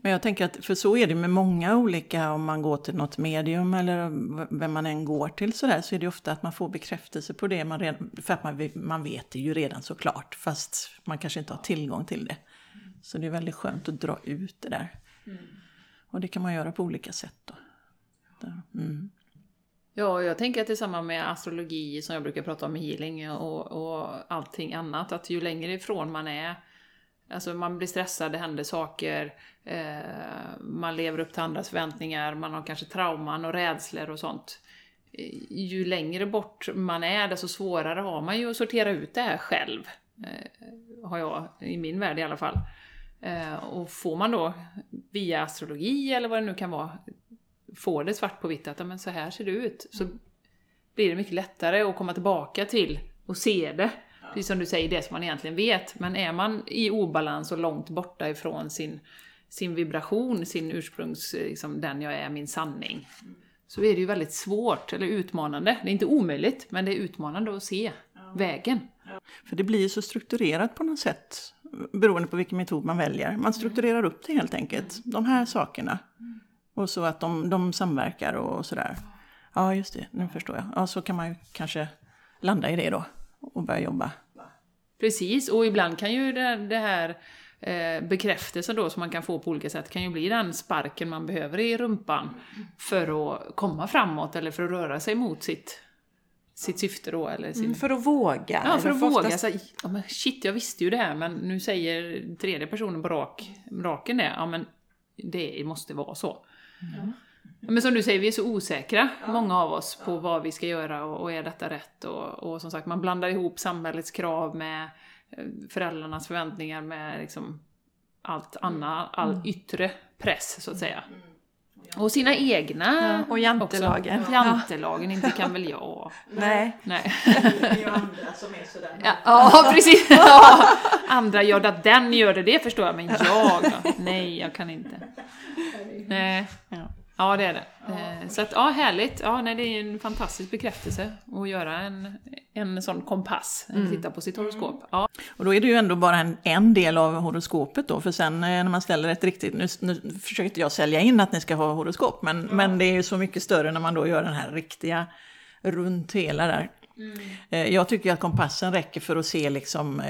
Men jag tänker att, för så är det med många olika, om man går till något medium eller vem man än går till sådär, så är det ofta att man får bekräftelse på det, man redan, för att man, man vet det ju redan såklart, fast man kanske inte har tillgång till det. Så det är väldigt skönt att dra ut det där. Mm. Och det kan man göra på olika sätt då. Mm. Ja, jag tänker att det är samma med astrologi som jag brukar prata om i healing och, och allting annat. Att ju längre ifrån man är, alltså man blir stressad, det händer saker, eh, man lever upp till andras förväntningar, man har kanske trauman och rädslor och sånt. Eh, ju längre bort man är, desto svårare har man ju att sortera ut det här själv. Eh, har jag, i min värld i alla fall. Eh, och får man då via astrologi eller vad det nu kan vara, får det svart på vitt att men så här ser det ut, så blir det mycket lättare att komma tillbaka till och se det. Precis som du säger, det som man egentligen vet. Men är man i obalans och långt borta ifrån sin, sin vibration, sin ursprungs, liksom, den jag är, min sanning, så är det ju väldigt svårt, eller utmanande. Det är inte omöjligt, men det är utmanande att se vägen. För det blir så strukturerat på något sätt, beroende på vilken metod man väljer. Man strukturerar upp det helt enkelt, de här sakerna. Och så att de, de samverkar och sådär. Ja, just det, nu förstår jag. Ja, så kan man ju kanske landa i det då och börja jobba. Precis, och ibland kan ju det, det här eh, bekräftelsen då som man kan få på olika sätt kan ju bli den sparken man behöver i rumpan för att komma framåt eller för att röra sig mot sitt, sitt syfte då. Eller sin... Mm, för att våga. Ja, för att våga. oftast- Så, ja, men shit, jag visste ju det här, men nu säger tredje personen på rak, raken det. Ja, men det måste vara så. Ja, Men som du säger, vi är så osäkra, många av oss, på vad vi ska göra och, och är detta rätt? Och, och som sagt, man blandar ihop samhällets krav med eh, föräldrarnas förväntningar med liksom allt annat, all yttre press, så att säga. Och sina egna och jantelagen. också. Jantelagen, inte kan väl jag. Nej. Nej. Det är ju andra som är sådär. Ja, ja precis. Ja. Andra gör det, att den gör det, det förstår jag, men jag? Nej, jag kan inte. Nej. Ja. Ja, det är det. Eh, Så att, ja, härligt. Ja, nej, det är en fantastisk bekräftelse att göra en, en sån kompass, titta på sitt horoskop. Ja. Och då är det ju ändå bara en, en del av horoskopet då, för sen eh, när man ställer ett riktigt, nu, nu försöker inte jag sälja in att ni ska ha horoskop, men, men det är ju så mycket större när man då gör den här riktiga runt hela där. Eh, Jag tycker att kompassen räcker för att se liksom,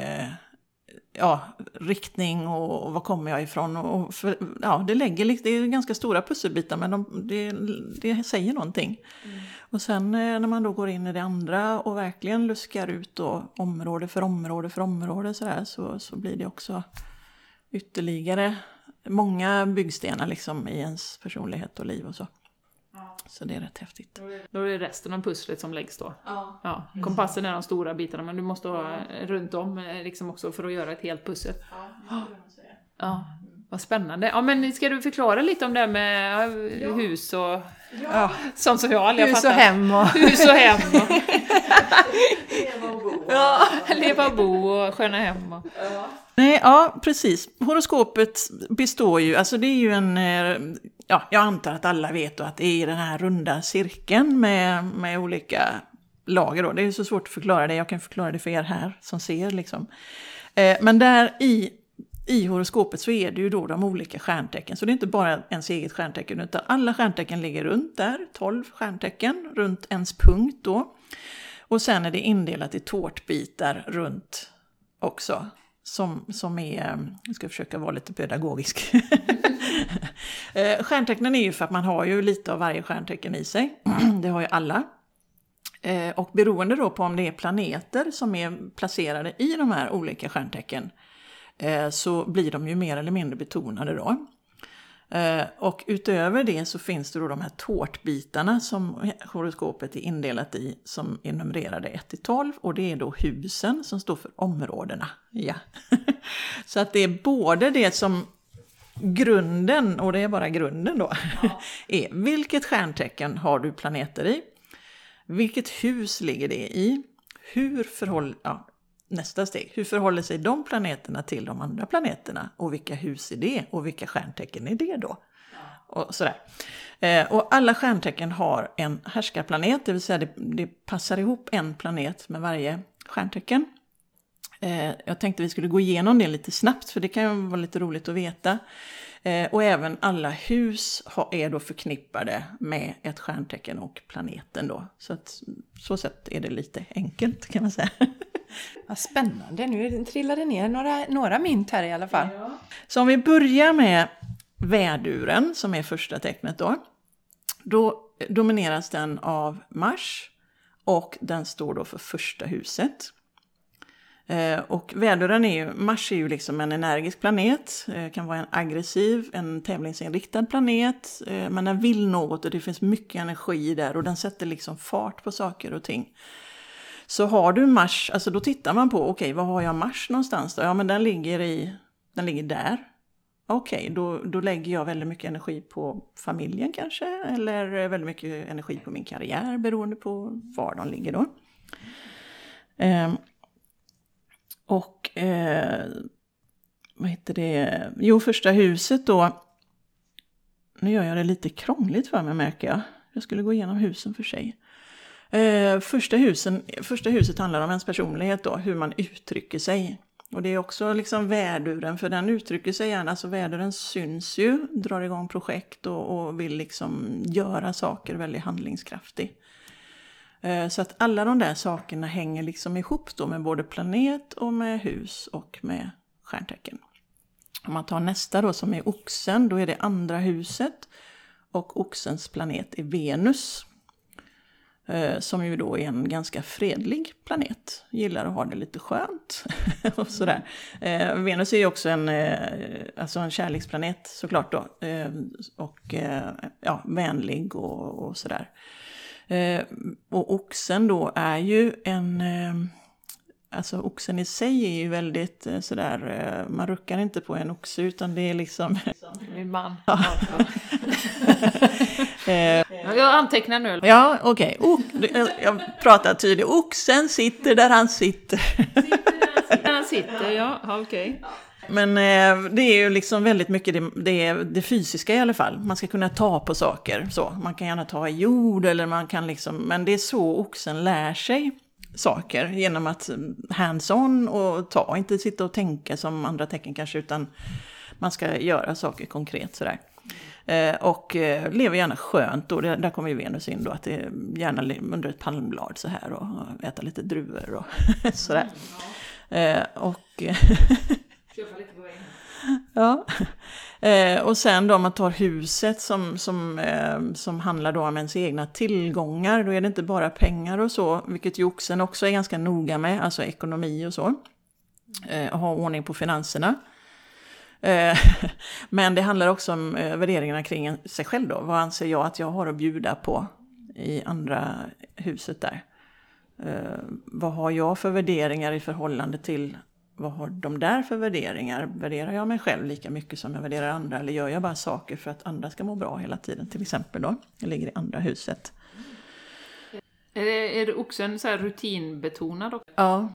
ja, riktning och, och var kommer jag ifrån. Och för, ja, det, lägger, det är ganska stora pusselbitar men de, det, det säger någonting. Och sen eh, när man då går in i det andra och verkligen luskar ut då, område för område för område så, där, så, så blir det också ytterligare många byggstenar liksom i ens personlighet och liv och så. Så det är rätt häftigt. Då är det resten av pusslet som läggs då. Ja. Kompassen är de stora bitarna, men du måste ha eh, runt om eh, liksom också för att göra ett helt pussel. Ja, vad spännande. Ja, men ska du förklara lite om det här med hus och Ja. sånt som jag aldrig har Hus och fattat? hem och... Hus och hem och leva och bo och sköna hem. Och... Nej, ja, precis. Horoskopet består ju, alltså det är ju en, eh, ja, jag antar att alla vet då att det är den här runda cirkeln med, med olika lager då. Det är ju så svårt att förklara det, jag kan förklara det för er här som ser liksom. Eh, Men där i, i horoskopet så är det ju då de olika stjärntecken, så det är inte bara ens eget stjärntecken, utan alla stjärntecken ligger runt där, 12 stjärntecken, runt ens punkt då. Och sen är det indelat i tårtbitar runt också. Som, som är, eh, jag ska försöka vara lite pedagogisk. Eh, stjärntecknen är ju för att man har ju lite av varje stjärntecken i sig. Det har ju alla. Eh, och beroende då på om det är planeter som är placerade i de här olika stjärntecken Eh, så blir de ju mer eller mindre betonade då. Eh, och utöver det så finns det då de här tårtbitarna som horoskopet är indelat i som är numrerade 1 till 12 och det är då husen som står för områdena. Ja. så att det är både det som grunden, och det är bara grunden då, är vilket stjärntecken har du planeter i? Vilket hus ligger det i? Hur förhåller, ja, nästa steg, hur förhåller sig de planeterna till de andra planeterna? Och vilka hus är det? Och vilka stjärntecken är det då? Och sådär. Eh, och alla stjärntecken har en härskarplanet, det vill säga det, det passar ihop en planet med varje stjärntecken. Eh, jag tänkte vi skulle gå igenom det lite snabbt, för det kan ju vara lite roligt att veta. Eh, och även alla hus ha, är då förknippade med ett stjärntecken och planeten då. Så att så sätt är det lite enkelt kan man säga. Vad spännande, nu trillar det ner några, några mynt här i alla fall. Så om vi börjar med väduren som är första tecknet då. Då domineras den av Mars och den står då för första huset. Eh, Och väduren är ju, Mars är ju liksom en energisk planet, eh, kan vara en aggressiv, en tävlingsinriktad planet, eh, men den vill något och det finns mycket energi där och den sätter liksom fart på saker och ting. Så har du Mars, alltså då tittar man på, okej, var har jag Mars någonstans då? Ja, men den ligger i, den ligger där. okej, okay, då, då lägger jag väldigt mycket energi på familjen kanske, eller väldigt mycket energi på min karriär beroende på var de ligger då. Eh, och eh, vad heter det? Jo, första huset då. Nu gör jag det lite krångligt för mig märker jag. Jag skulle gå igenom husen för sig. Eh, första, husen, första huset handlar om ens personlighet då, hur man uttrycker sig. Och det är också liksom väduren, för den uttrycker sig gärna, så väduren syns ju, drar igång projekt och, och vill liksom göra saker väldigt handlingskraftig. Eh, så att alla de där sakerna hänger liksom ihop då med både planet och med hus och med stjärntecken. Om man tar nästa då som är oxen, då är det andra huset. Och oxens planet är Venus. Eh, som ju då är en ganska fredlig planet. Gillar att ha det lite skönt. och sådär. Eh, Venus är ju också en, eh, alltså en kärleksplanet såklart då. och ja, vänlig och, och sådär. och oxen då är ju en Alltså oxen i sig är ju väldigt sådär, man ruckar inte på en oxe utan det är liksom... Min man. jag antecknar nu. Ja, okej. Okay. Jag pratar tydligt. Oxen sitter där han sitter. Sitter där han sitter, ja. Okej. Okay. Men eh, det är ju liksom väldigt mycket det, det, det, fysiska i alla fall. Man ska kunna ta på saker. Så. Man kan gärna ta i jord eller man kan liksom, men det är så oxen lär sig saker. Genom att hands-on och ta, inte sitta och tänka som andra tecken kanske, utan man ska göra saker konkret sådär. Eh, och eh, lever gärna skönt då, där kommer ju Venus in då, att det är gärna under ett palmblad så här och äta lite druvor och sådär. Eh, och... ja. och sen då om man tar huset som, som, som handlar då om ens egna tillgångar, då är det inte bara pengar och så, vilket ju oxen också är ganska noga med, alltså ekonomi och så. ha ordning på finanserna. Eh, men det handlar också om eh, värderingarna kring sig själv då. Vad anser jag att jag har att bjuda på i andra huset där? Eh, vad har jag för värderingar i förhållande till vad har de där för värderingar? Värderar jag mig själv lika mycket som jag värderar andra? Eller gör jag bara saker för att andra ska må bra hela tiden? Till exempel då, jag ligger i andra huset. Är det, är det också en så här rutinbetonad? Ja.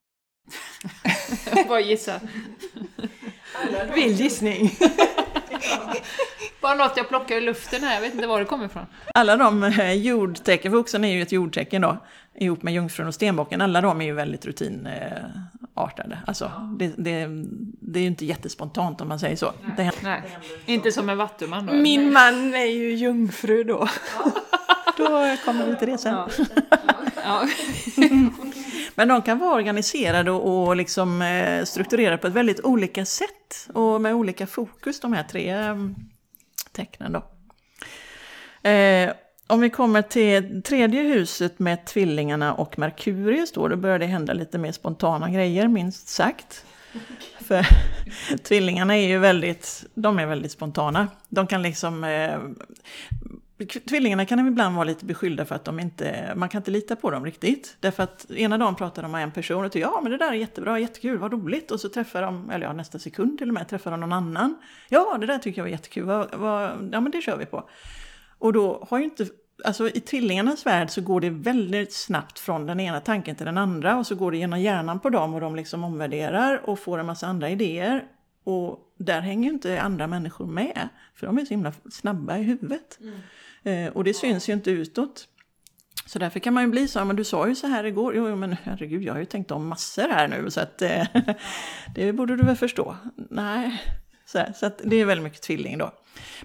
jag bara gissar. Vild gissning. Bara något jag plockar i luften här, jag vet inte var det kommer ifrån. Alla de eh, jordtecken, för oxen är ju ett jordtecken då, ihop med jungfrun och stenbocken, alla de är ju väldigt rutinartade. Alltså, det, det, det är ju inte jättespontant om man säger så. Nej, Nej. inte som en vattuman då? Min man är ju jungfru då. då kommer vi till det sen. Ja. Ja. Men de kan vara organiserade och, liksom eh, strukturerade på ett väldigt olika sätt och med olika fokus, de här tre mm, tecknen. Då. Eh, om vi kommer till tredje huset med tvillingarna och Merkurius då, då börjar det hända lite mer spontana grejer, minst sagt. För tvillingarna är ju väldigt, de är väldigt spontana. De kan liksom, eh, Tvillingarna kan ibland vara lite beskyllda för att de inte, man kan inte lita på dem riktigt. Därför att ena dagen pratar de med en person och tycker ja men det där är jättebra, jättekul, vad roligt. Och så träffar de, eller ja nästa sekund till och med, träffar de någon annan. Ja det där tycker jag var jättekul, vad, vad, ja men det kör vi på. Och då har ju inte, alltså i tvillingarnas värld så går det väldigt snabbt från den ena tanken till den andra. Och så går det genom hjärnan på dem och de liksom omvärderar och får en massa andra idéer. Och där hänger ju inte andra människor med, för de är så himla snabba i huvudet. Mm. Eh, och det syns ju inte utåt. Så därför kan man ju bli så, men du sa ju så här igår, jo men herregud jag har ju tänkt om massor här nu så att eh, det borde du väl förstå. Nej, så, här, så att det är väldigt mycket tvilling då.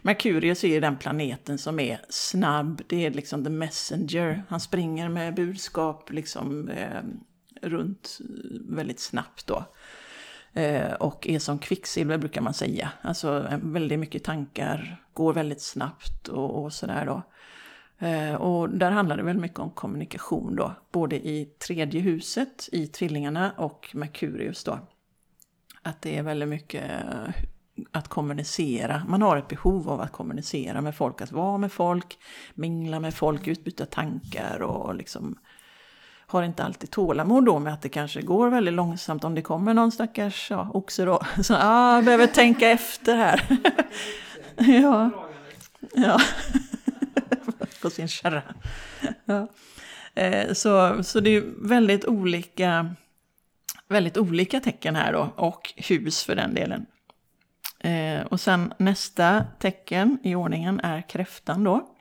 Merkurius är ju den planeten som är snabb, det är liksom the messenger. Han springer med budskap liksom eh, runt väldigt snabbt då. Eh, och är som kvicksilver brukar man säga. Alltså eh, väldigt mycket tankar, går väldigt snabbt och, och sådär då. Eh, och där handlar det väldigt mycket om kommunikation då. Både i tredje huset, i tvillingarna och Merkurius då. Att det är väldigt mycket att kommunicera. Man har ett behov av att kommunicera med folk, att vara med folk, mingla med folk, utbyta tankar och liksom har inte alltid tålamod då med att det kanske går väldigt långsamt om det kommer någon stackars ja, oxe då. Så ah, jag behöver tänka efter här. ja. ja. På sin kärra. Ja. Eh, så, så det är väldigt olika, väldigt olika tecken här då, och hus för den delen. Eh, och sen nästa tecken i ordningen är kräftan då.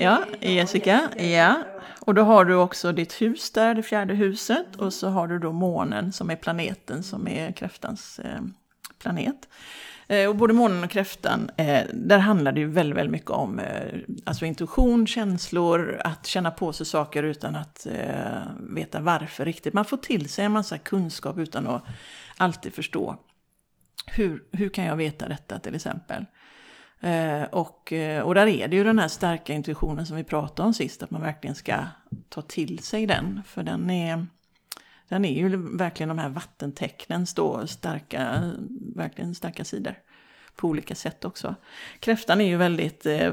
Ja, Jessica. Ja. Och då har du också ditt hus där, det fjärde huset. Och så har du då månen som är planeten som är kräftans eh, planet. Eh, och både månen och kräftan, eh, där handlar det ju väldigt, väldigt mycket om eh, alltså intuition, känslor, att känna på sig saker utan att eh, veta varför riktigt. Man får till sig en massa kunskap utan att alltid förstå. Hur, hur kan jag veta detta till exempel? Eh, och, eh, och där är det ju den här starka intuitionen som vi pratade om sist, att man verkligen ska ta till sig den. För den är, den är ju verkligen de här vattentecknens då starka, verkligen starka sidor. På olika sätt också. Kräftan är ju väldigt, eh,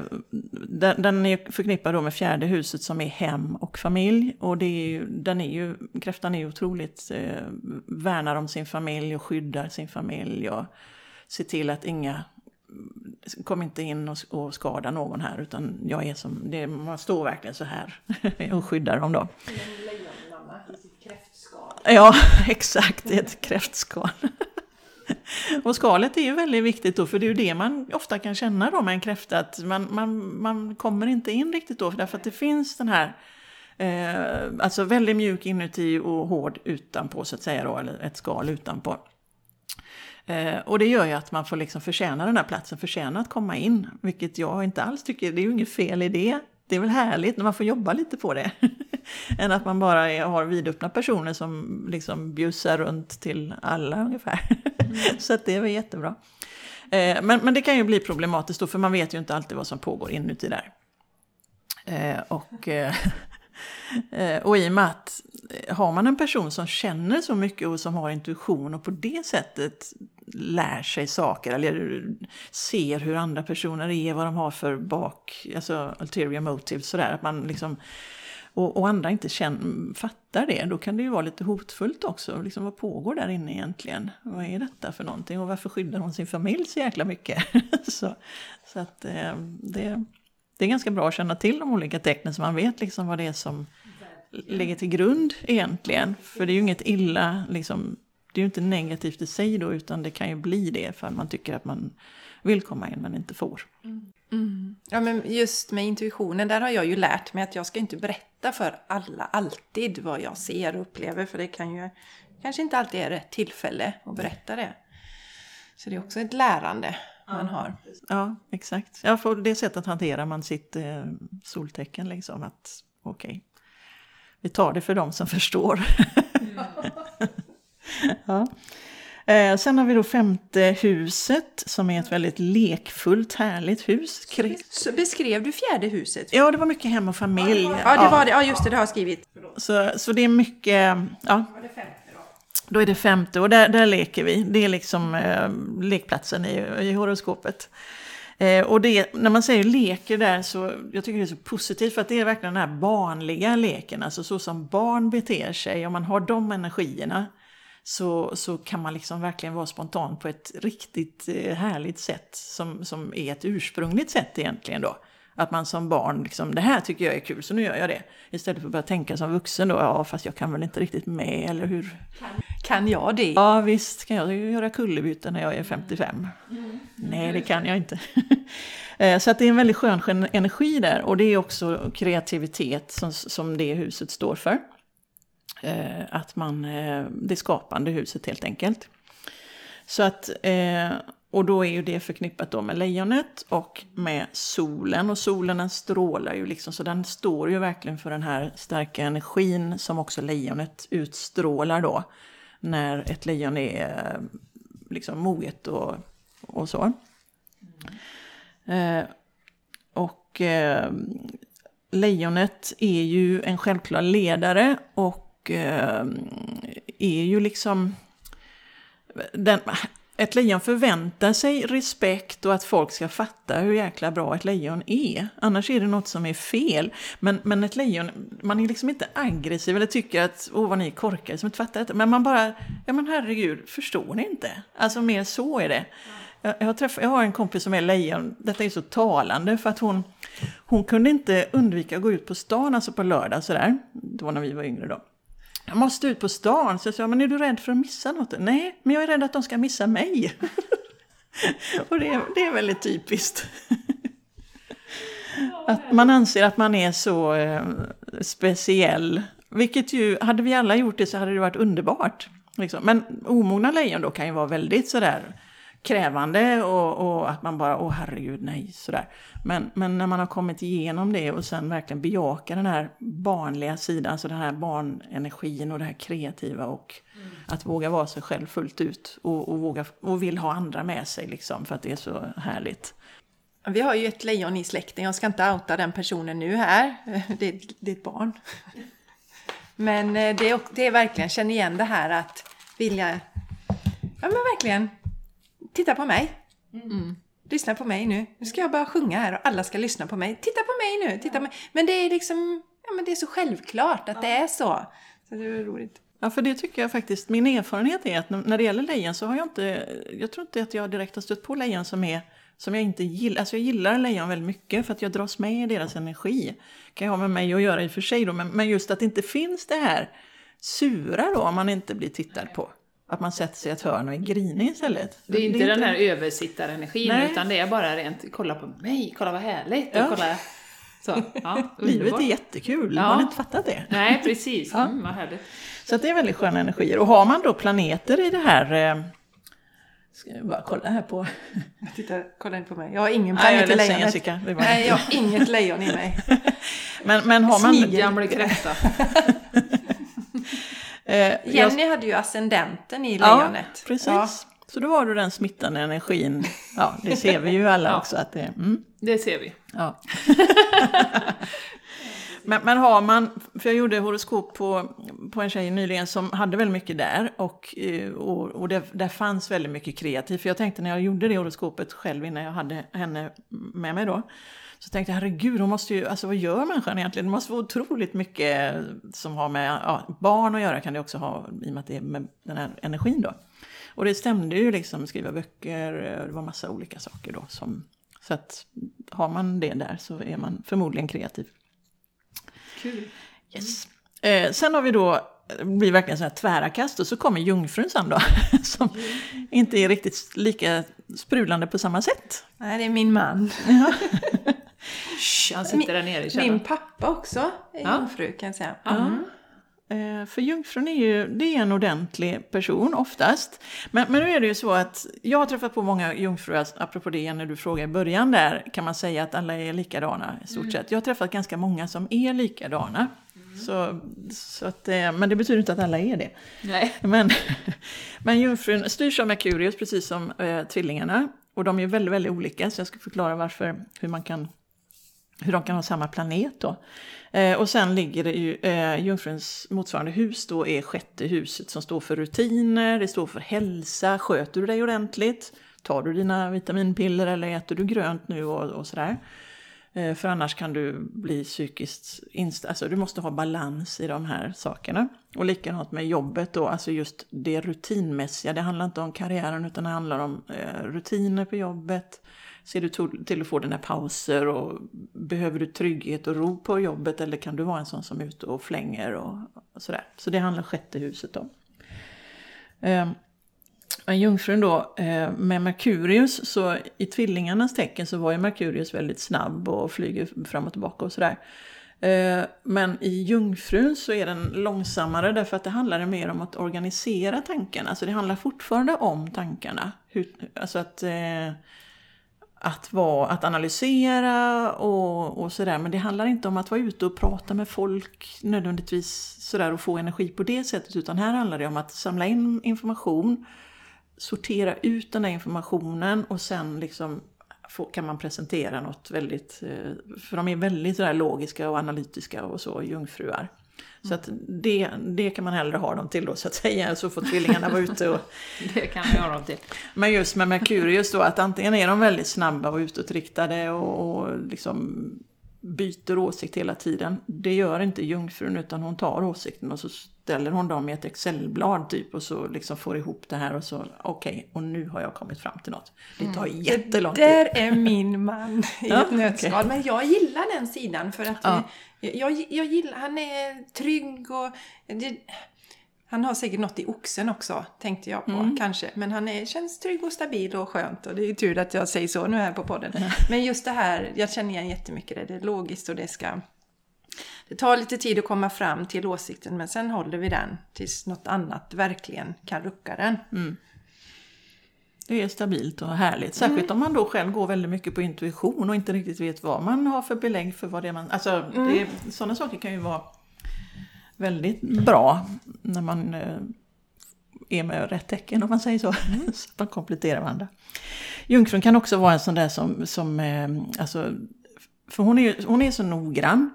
den är förknippad då med fjärde huset som är hem och familj. Och det är ju, den är ju, kräftan är ju otroligt, eh, värnar om sin familj och skyddar sin familj. Och ser till att inga kom inte in och, och skada någon här utan jag är som, det, man står verkligen så här och skyddar dem då. Ja, exakt, ett kräftskal. Och skalet är ju väldigt viktigt då, för det är ju det man ofta kan känna då med en kräfta, att man, man, man kommer inte in riktigt då, därför att det finns den här, eh, alltså väldigt mjuk inuti och hård utanpå så att säga då, eller ett skal utanpå. Eh, och det gör ju att man får liksom förtjäna den här platsen, förtjäna att komma in. Vilket jag inte alls tycker, det är ju inget fel i det. Det är väl härligt när man får jobba lite på det. Än att man bara är, har vidöppna personer som liksom bjussar runt till alla ungefär. Mm. Så att det är väl jättebra. Eh, men, men det kan ju bli problematiskt då, för man vet ju inte alltid vad som pågår inuti där. Eh, och eh, eh och i och med att har man en person som känner så mycket och som har intuition och på det sättet lär sig saker eller ser hur andra personer är, vad de har för bak, alltså ulterior motives sådär, att man liksom och, och andra inte känner, fattar det, då kan det ju vara lite hotfullt också. Liksom, vad pågår där inne egentligen? Vad är detta för någonting? Och varför skyddar hon sin familj så jäkla mycket? så, så att eh, det, det är ganska bra att känna till de olika tecknen så man vet liksom vad det är som ligger till grund egentligen. För det är ju inget illa, liksom, det är ju inte negativt i sig då, utan det kan ju bli det för man tycker att man vill komma in men inte får. Mm. Ja, men just med intuitionen, där har jag ju lärt mig att jag ska inte berätta för alla alltid vad jag ser och upplever, för det kan ju kanske inte alltid är rätt tillfälle att berätta det. Så det är också ett lärande man har. Ja, exakt. Ja, på det sättet hanterar man sitt eh, soltecken liksom. Att okej, okay, vi tar det för dem som förstår. ja. Eh, sen har vi då femte huset som är ett väldigt lekfullt, härligt hus. Så beskrev du fjärde huset? Ja, det var mycket hem och familj. Ja, det var det. Ja, just det, det har jag skrivit. Så, så det är mycket, ja. Då är det femte och där, där leker vi. Det är liksom eh, lekplatsen i, i horoskopet. Eh, och det, när man säger leker där så, jag tycker det är så positivt för att det är verkligen den här barnliga leken, alltså så som barn beter sig, om man har de energierna så, så kan man liksom verkligen vara spontan på ett riktigt eh, härligt sätt som, som är ett ursprungligt sätt egentligen då. Att man som barn, liksom, det här tycker jag är kul så nu gör jag det. Istället för att börja tänka som vuxen då, ja fast jag kan väl inte riktigt med, eller hur? Kan, kan jag det? Ja visst kan jag göra kullerbyten när jag är 55. Mm. Nej det kan jag inte. Eh, så att det är en väldigt skön energi där och det är också kreativitet som, som det huset står för. Eh, att man, eh, det skapande huset helt enkelt. Så att och då är ju det förknippat då med lejonet och med solen. Och solen den strålar ju liksom, så den står ju verkligen för den här starka energin som också lejonet utstrålar då. När ett lejon är eh, liksom moget och, och så. Mm. Eh, och eh, lejonet är ju en självklar ledare och eh, är ju liksom... Den, ett lejon förväntar sig respekt och att folk ska fatta hur jäkla bra ett lejon är. Annars är det något som är fel. Men, men ett lejon, man är liksom inte aggressiv eller tycker att åh vad ni är korkade som inte fattar detta. Men man bara, ja men herregud, förstår ni inte? Alltså mer så är det. Jag, jag, har jag har en kompis som är lejon, detta är så talande för att hon, hon kunde inte undvika att gå ut på stan, alltså på lördag sådär. Det var när vi var yngre då. Jag måste ut på stan. Så jag sa, men är du rädd för att missa något? Nej, men jag är rädd att de ska missa mig. och det, det är väldigt typiskt. att man anser att man är så eh, speciell. Vilket ju, hade vi alla gjort det så hade det varit underbart. Liksom. Men omogna lejon då kan ju vara väldigt sådär krävande och, och, att man bara, åh herregud, nej, sådär. Men, men när man har kommit igenom det och sen verkligen bejakar den här barnliga sidan, alltså den här barnenergin och det här kreativa och mm. att våga vara sig själv fullt ut och, och, våga, och vill ha andra med sig liksom för att det är så härligt. Vi har ju ett lejon i släkten, jag ska inte outa den personen nu här, det är, det är ett barn. Men eh, det är, det är verkligen, känn igen det här att vilja, ja men verkligen titta på mig. Mm. Lyssna på mig nu. Nu ska jag börja sjunga här och alla ska lyssna på mig. Titta på mig nu! Titta på mig. Men det är liksom, ja men det är så självklart att det är så. Så det är roligt. Ja, för det tycker jag faktiskt, min erfarenhet är att när det gäller lejon så har jag inte, jag tror inte att jag direkt har stött på lejon som är som jag inte gillar. Alltså jag gillar lejon väldigt mycket för att jag dras med i deras energi. kan jag ha med mig att göra i och för sig då, men, men just att det inte finns det här sura då om man inte blir tittad på. Att man sätter sig i ett hörn och är grinig istället. Det är inte, det är den här översittarenergin Nej. utan det är bara rent, kolla på mig, kolla vad härligt. Ja. Och kolla, så, ja, Livet är jättekul, ja. har ni inte fattat det? Nej, precis. Ja. Mm, vad härligt. Så det är väldigt sköna energier. Och har man då planeter i det här eh, Ska jag bara kolla här på... Titta, kolla inte på mig. Jag har ingen planet i lejonet. Jessica. Nej, jag har inget lejon i mig. men, men har man... Smyggamle kräfta. Eh, Jenny jag... hade ju ascendenten i lejonet. Ja, precis. Ja. Så då har du den smittande energin. Ja, det ser vi ju alla ja. också att det mm. Det ser vi. Ja. men, men har man, för jag gjorde horoskop på, på en tjej nyligen som hade väldigt mycket där och, eh, och, och det, där fanns väldigt mycket kreativt. För jag tänkte när jag gjorde det horoskopet själv innan jag hade henne med mig då, så tänkte jag, herregud, hon måste ju, alltså vad gör människan egentligen? Det måste vara otroligt mycket som har med ja, barn att göra kan det också ha, i och med att det är med den här energin då. Och det stämde ju liksom, skriva böcker, det var massa olika saker då. Som, så att har man det där så är man förmodligen kreativ. Kul. Yes. Eh, sen har vi då, det blir verkligen så här tvära kast och så kommer jungfrun sen då. Som mm. inte är riktigt lika sprudlande på samma sätt. Nej, det är min man. Shh, han sitter där nere i källaren. Min pappa också är ja. jungfru kan jag säga. Mm. Eh, för jungfrun är ju det är en ordentlig person oftast. Men, men nu är det ju så att jag har träffat på många jungfrur, apropå det när du frågade i början där, kan man säga att alla är likadana i stort mm. sett. Jag har träffat ganska många som är likadana. Mm. Så, så att, eh, men det betyder inte att alla är det. Nej. Men, men jungfrun styrs av Merkurius precis som eh, tvillingarna. Och de är väldigt, väldigt olika, så jag ska förklara varför, hur man kan hur de kan ha samma planet då. Eh, och sen ligger det ju, eh, jungfruns motsvarande hus då är sjätte huset som står för rutiner, det står för hälsa, sköter du dig ordentligt? Tar du dina vitaminpiller eller äter du grönt nu och, och sådär? Eh, för annars kan du bli psykiskt inställd, alltså du måste ha balans i de här sakerna. Och likadant med jobbet då, alltså just det rutinmässiga, det handlar inte om karriären utan det handlar om eh, rutiner på jobbet Ser du till att få dina pauser och behöver du trygghet och ro på jobbet eller kan du vara en sån som är ute och flänger och, och sådär. Så det handlar sjätte huset om. Eh, men jungfrun då, eh, med Merkurius, så i tvillingarnas tecken så var ju Merkurius väldigt snabb och flyger fram och tillbaka och sådär. Eh, men i jungfrun så är den långsammare därför att det handlar mer om att organisera tankarna. Alltså det handlar fortfarande om tankarna. alltså att eh, att, vara, att analysera och, och sådär. Men det handlar inte om att vara ute och prata med folk nödvändigtvis sådär och få energi på det sättet. Utan här handlar det om att samla in information, sortera ut den där informationen och sen liksom få, kan man presentera något väldigt... Eh, för de är väldigt sådär logiska och analytiska och så, jungfruar. Så att det, det kan man hellre ha dem till då så att säga, så får tvillingarna vara ute och... Det kan jag ha dem till. Men just med Merkurius då, att antingen är de väldigt snabba och utåtriktade och, och liksom byter åsikt hela tiden. Det gör inte jungfrun utan hon tar åsikten och så ställer hon dem i ett Excelblad typ och så liksom får ihop det här och så okej, okay, och nu har jag kommit fram till något. Det tar mm. jättelång tid. Det där är min man i ja, ett nötskal. Okay. Men jag gillar den sidan för att ja. jag, jag gillar, han är trygg och det, han har säkert något i oxen också, tänkte jag på mm. kanske. Men han är, känns trygg och stabil och skönt. Och det är tur att jag säger så nu här på podden. Mm. Men just det här, jag känner igen jättemycket det. Det är logiskt och det ska... Det tar lite tid att komma fram till åsikten men sen håller vi den tills något annat verkligen kan rucka den. Mm. Det är stabilt och härligt. Särskilt mm. om man då själv går väldigt mycket på intuition och inte riktigt vet vad man har för belägg för vad det är man... Alltså, mm. det, sådana saker kan ju vara väldigt bra när man eh, är med rätt tecken om man säger så. Mm. så att man kompletterar varandra. Jungfrun kan också vara en sån där som, som eh, alltså, för hon är, hon är så noggrann.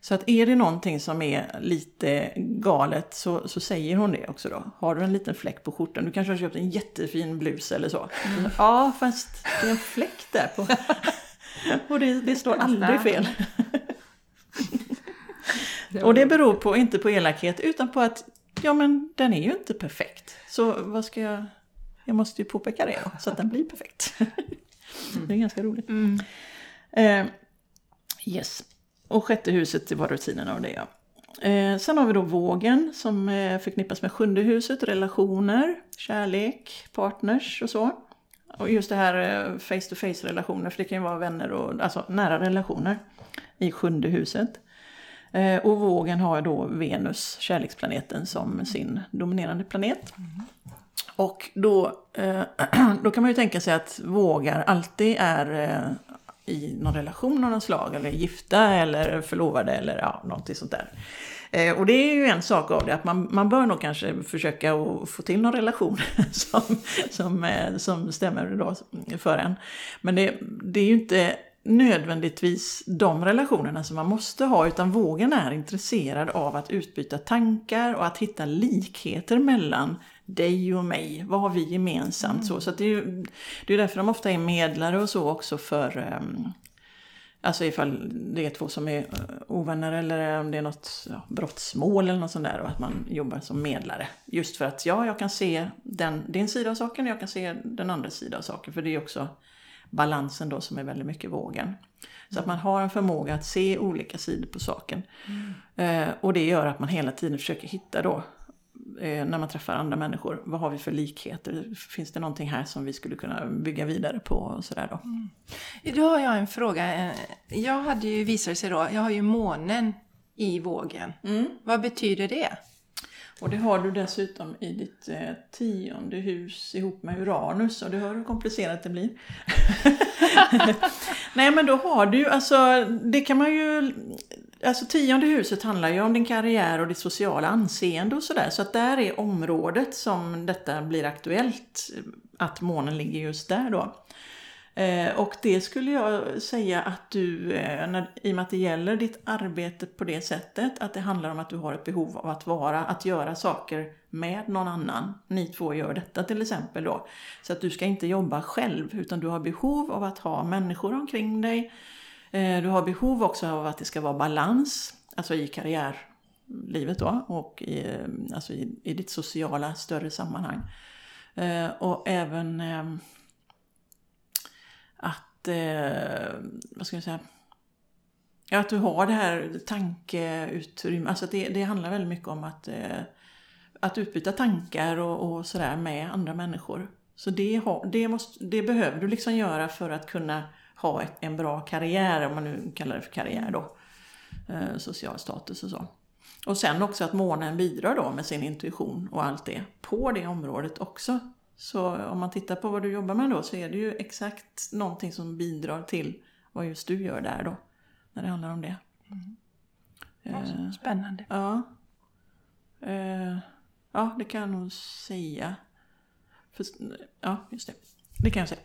Så att är det någonting som är lite galet så, så säger hon det också då. Har du en liten fläck på skjortan, du kanske har köpt en jättefin blus eller så. Mm. Ja, fast det är en fläck där på. Och det, det står aldrig fel. Och det beror på, inte på elakhet, utan på att ja men den är ju inte perfekt. Så vad ska jag... Jag måste ju påpeka det så att den blir perfekt. Mm. Det är ganska roligt. Mm. Eh, yes. Och sjätte huset, det var rutinerna och det ja. Eh, sen har vi då vågen som eh, förknippas med sjunde huset, relationer, kärlek, partners och så. Och just det här face to face relationer, för det kan ju vara vänner och alltså nära relationer i sjunde huset. Eh, och vågen har då Venus, kärleksplaneten, som sin dominerande planet. Mm. Och då, eh, då kan man ju tänka sig att vågar alltid är eh, i någon relation av något slag, eller gifta eller förlovade eller ja, någonting sånt där. Eh, och det är ju en sak av det, att man, man bör nog kanske försöka att få till någon relation som, som, eh, som stämmer då för en. Men det, det är ju inte nödvändigtvis de relationerna som man måste ha, utan vågen är intresserad av att utbyta tankar och att hitta likheter mellan dig och mig. Vad har vi gemensamt? Mm. Så, så det är ju det är därför de ofta är medlare och så också för um, Alltså ifall det är två som är eh, ovänner eller om det är något ja, brottsmål eller något sånt där och att man jobbar som medlare. Just för att ja, jag kan se den, din sida av saken och jag kan se den andra sidan av saken. För det är också balansen då som är väldigt mycket vågen. Så att man har en förmåga att se olika sidor på saken. Mm. Eh, och det gör att man hela tiden försöker hitta då, eh, när man träffar andra människor, vad har vi för likheter? Finns det någonting här som vi skulle kunna bygga vidare på? Och sådär då. Mm. Då har jag en fråga. Eh, jag hade ju, visat sig då, jag har ju månen i vågen. Mm. Vad betyder det? Och det har du dessutom i ditt eh, tionde hus ihop med Uranus och du hör hur komplicerat det blir. Nej men då har du alltså, det kan man ju, alltså tionde huset handlar ju om din karriär och ditt sociala anseende och sådär. Så att där är området som detta blir aktuellt, att månen ligger just där då. Eh, och det skulle jag säga att du, eh, när, i och med att det gäller ditt arbete på det sättet, att det handlar om att du har ett behov av att vara, att göra saker med någon annan. Ni två gör detta till exempel då. Så att du ska inte jobba själv, utan du har behov av att ha människor omkring dig. Eh, du har behov också av att det ska vara balans, alltså i karriärlivet då, och i, eh, alltså i, i ditt sociala större sammanhang. Eh, och även eh, att, eh, vad ska jag säga, ja, att du har det här tankeutrymmet. Alltså det, det handlar väldigt mycket om att, eh, att utbyta tankar och, och sådär med andra människor. Så det, det, måste, det behöver du liksom göra för att kunna ha ett, en bra karriär, om man nu kallar det för karriär då. Eh, social status och så. Och sen också att månen bidrar då med sin intuition och allt det på det området också. Så om man tittar på vad du jobbar med då så är det ju exakt någonting som bidrar till vad just du gör där då. När det handlar om det. Mm. Uh, Spännande. Ja. Uh, ja, det kan jag nog säga. För, ja, just det. Det kan jag säga.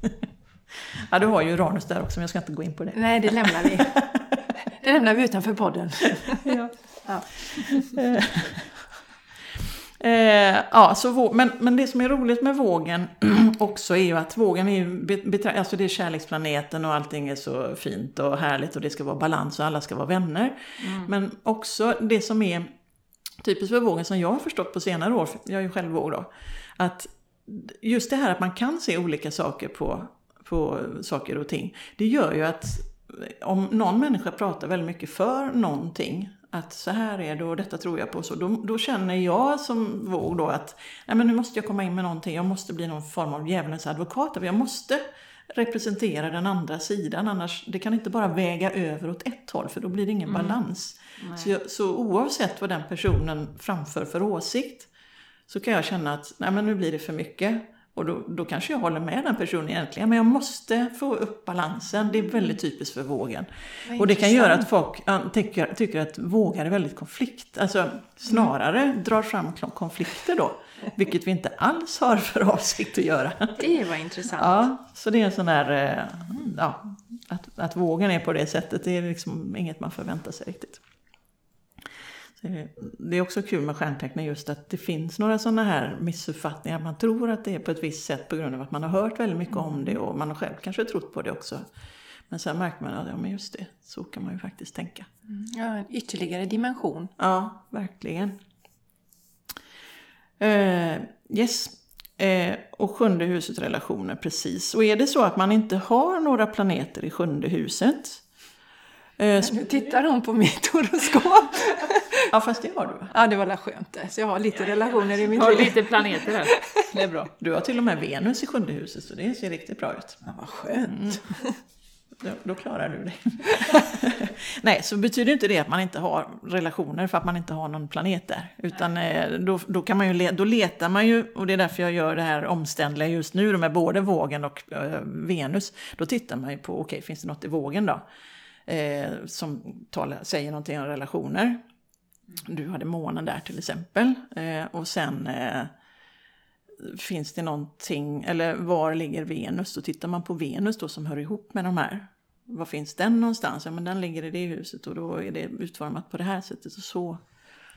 ja, du har ju Uranus där också men jag ska inte gå in på det. Nej, det lämnar vi. Det lämnar vi utanför podden. ja. Eh, ja, så men, men det som är roligt med vågen också är ju att vågen är ju, alltså det är kärleksplaneten och allting är så fint och härligt och det ska vara balans och alla ska vara vänner. Men också det som är typiskt för vågen som jag har förstått på senare år, jag är ju själv våg då, att just det här att man kan se olika saker på, på saker och ting, det gör ju att om någon människa pratar väldigt mycket för någonting, att så här är det och detta tror jag på, så då, då känner jag som våg då att nej men nu måste jag komma in med någonting, jag måste bli någon form av djävulens advokat, jag måste representera den andra sidan, annars det kan inte bara väga över åt ett håll för då blir det ingen balans. Så, jag, så oavsett vad den personen framför för åsikt så kan jag känna att nej men nu blir det för mycket. Och då, då kanske jag håller med den personen egentligen, men jag måste få upp balansen. Det är väldigt typiskt för vågen. Och det kan göra att folk tycker, tycker att vågar är väldigt konflikt, alltså snarare drar fram konflikter då. Vilket vi inte alls har för avsikt att göra. Det var intressant. Ja, så det är en sån där, eh, ja, att, att vågen är på det sättet, det är liksom inget man förväntar sig riktigt. Så det- är också kul med stjärntecknen just att det finns några sådana här missuppfattningar. Man tror att det är på ett visst sätt på grund av att man har hört väldigt mycket om det och man har själv kanske trott på det också. Men sen märker man att ja, men just det, så kan man ju faktiskt tänka. Ja, en ytterligare dimension. Ja, verkligen. Eh, yes. Eh, och sjunde huset relationer, precis. Och är det så att man inte har några planeter i sjunde huset. Eh, Nu tittar hon på mitt horoskop. Ja, fast det har du? Ja, det var la skönt det. Så jag har lite relationer i mitt Har liv. lite planeter här. Det är bra. Du har till och med Venus i sjunde huset, så det ser riktigt bra ut. Ja, vad skönt. Då, då klarar du det. Nej, så betyder inte det att man inte har relationer för att man inte har någon planet där. Utan eh, då, då, kan man ju då letar man ju, och det är därför jag gör det här omständliga just nu med både vågen och eh, Venus. Då tittar man ju på, okej, finns det något i vågen då? Eh, som talar, säger någonting om relationer. Du hade månen där till exempel. Eh, och sen eh, finns det någonting, eller var ligger Venus? Då tittar man på Venus då som hör ihop med de här. Var finns den någonstans? Ja men den ligger i det huset och då är det utformat på det här sättet. Och så,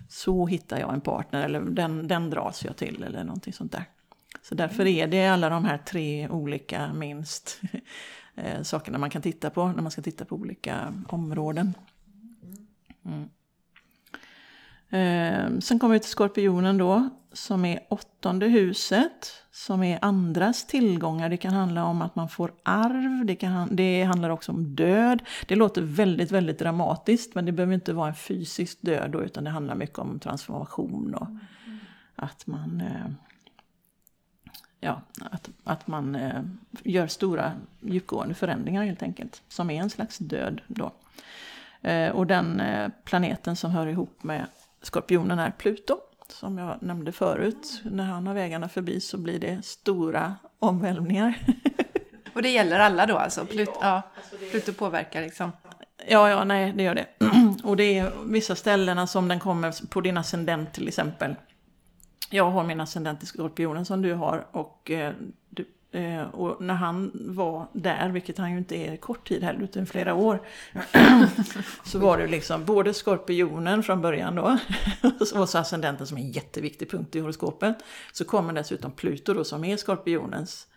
så hittar jag en partner eller den, den dras jag till eller någonting sånt där. Så därför är det alla de här tre olika minst eh, sakerna man kan titta på när man ska titta på olika områden. Mm. Eh, sen kommer vi till skorpionen då, som är åttonde huset, som är andras tillgångar. Det kan handla om att man får arv, det, kan, det handlar också om död. Det låter väldigt, väldigt dramatiskt, men det behöver inte vara en fysisk död då, utan det handlar mycket om transformation och att man... Eh, ja, att, att man eh, gör stora djupgående förändringar helt enkelt, som är en slags död då. Eh, och den eh, planeten som hör ihop med skorpionen är Pluto, som jag nämnde förut. När han har vägarna förbi så blir det stora omvälvningar. Och det gäller alla då alltså? Plut ja, Pluto påverkar liksom. Ja, ja, nej, det gör det. Och det är vissa ställena som den kommer på din ascendent till exempel. Jag har min ascendent i skorpionen som du har och, eh, och när han var där, vilket han ju inte är kort tid heller utan flera år, så var det liksom både skorpionen från början då, och så ascendenten som är en jätteviktig punkt i horoskopet, så kommer dessutom Pluto då som är skorpionens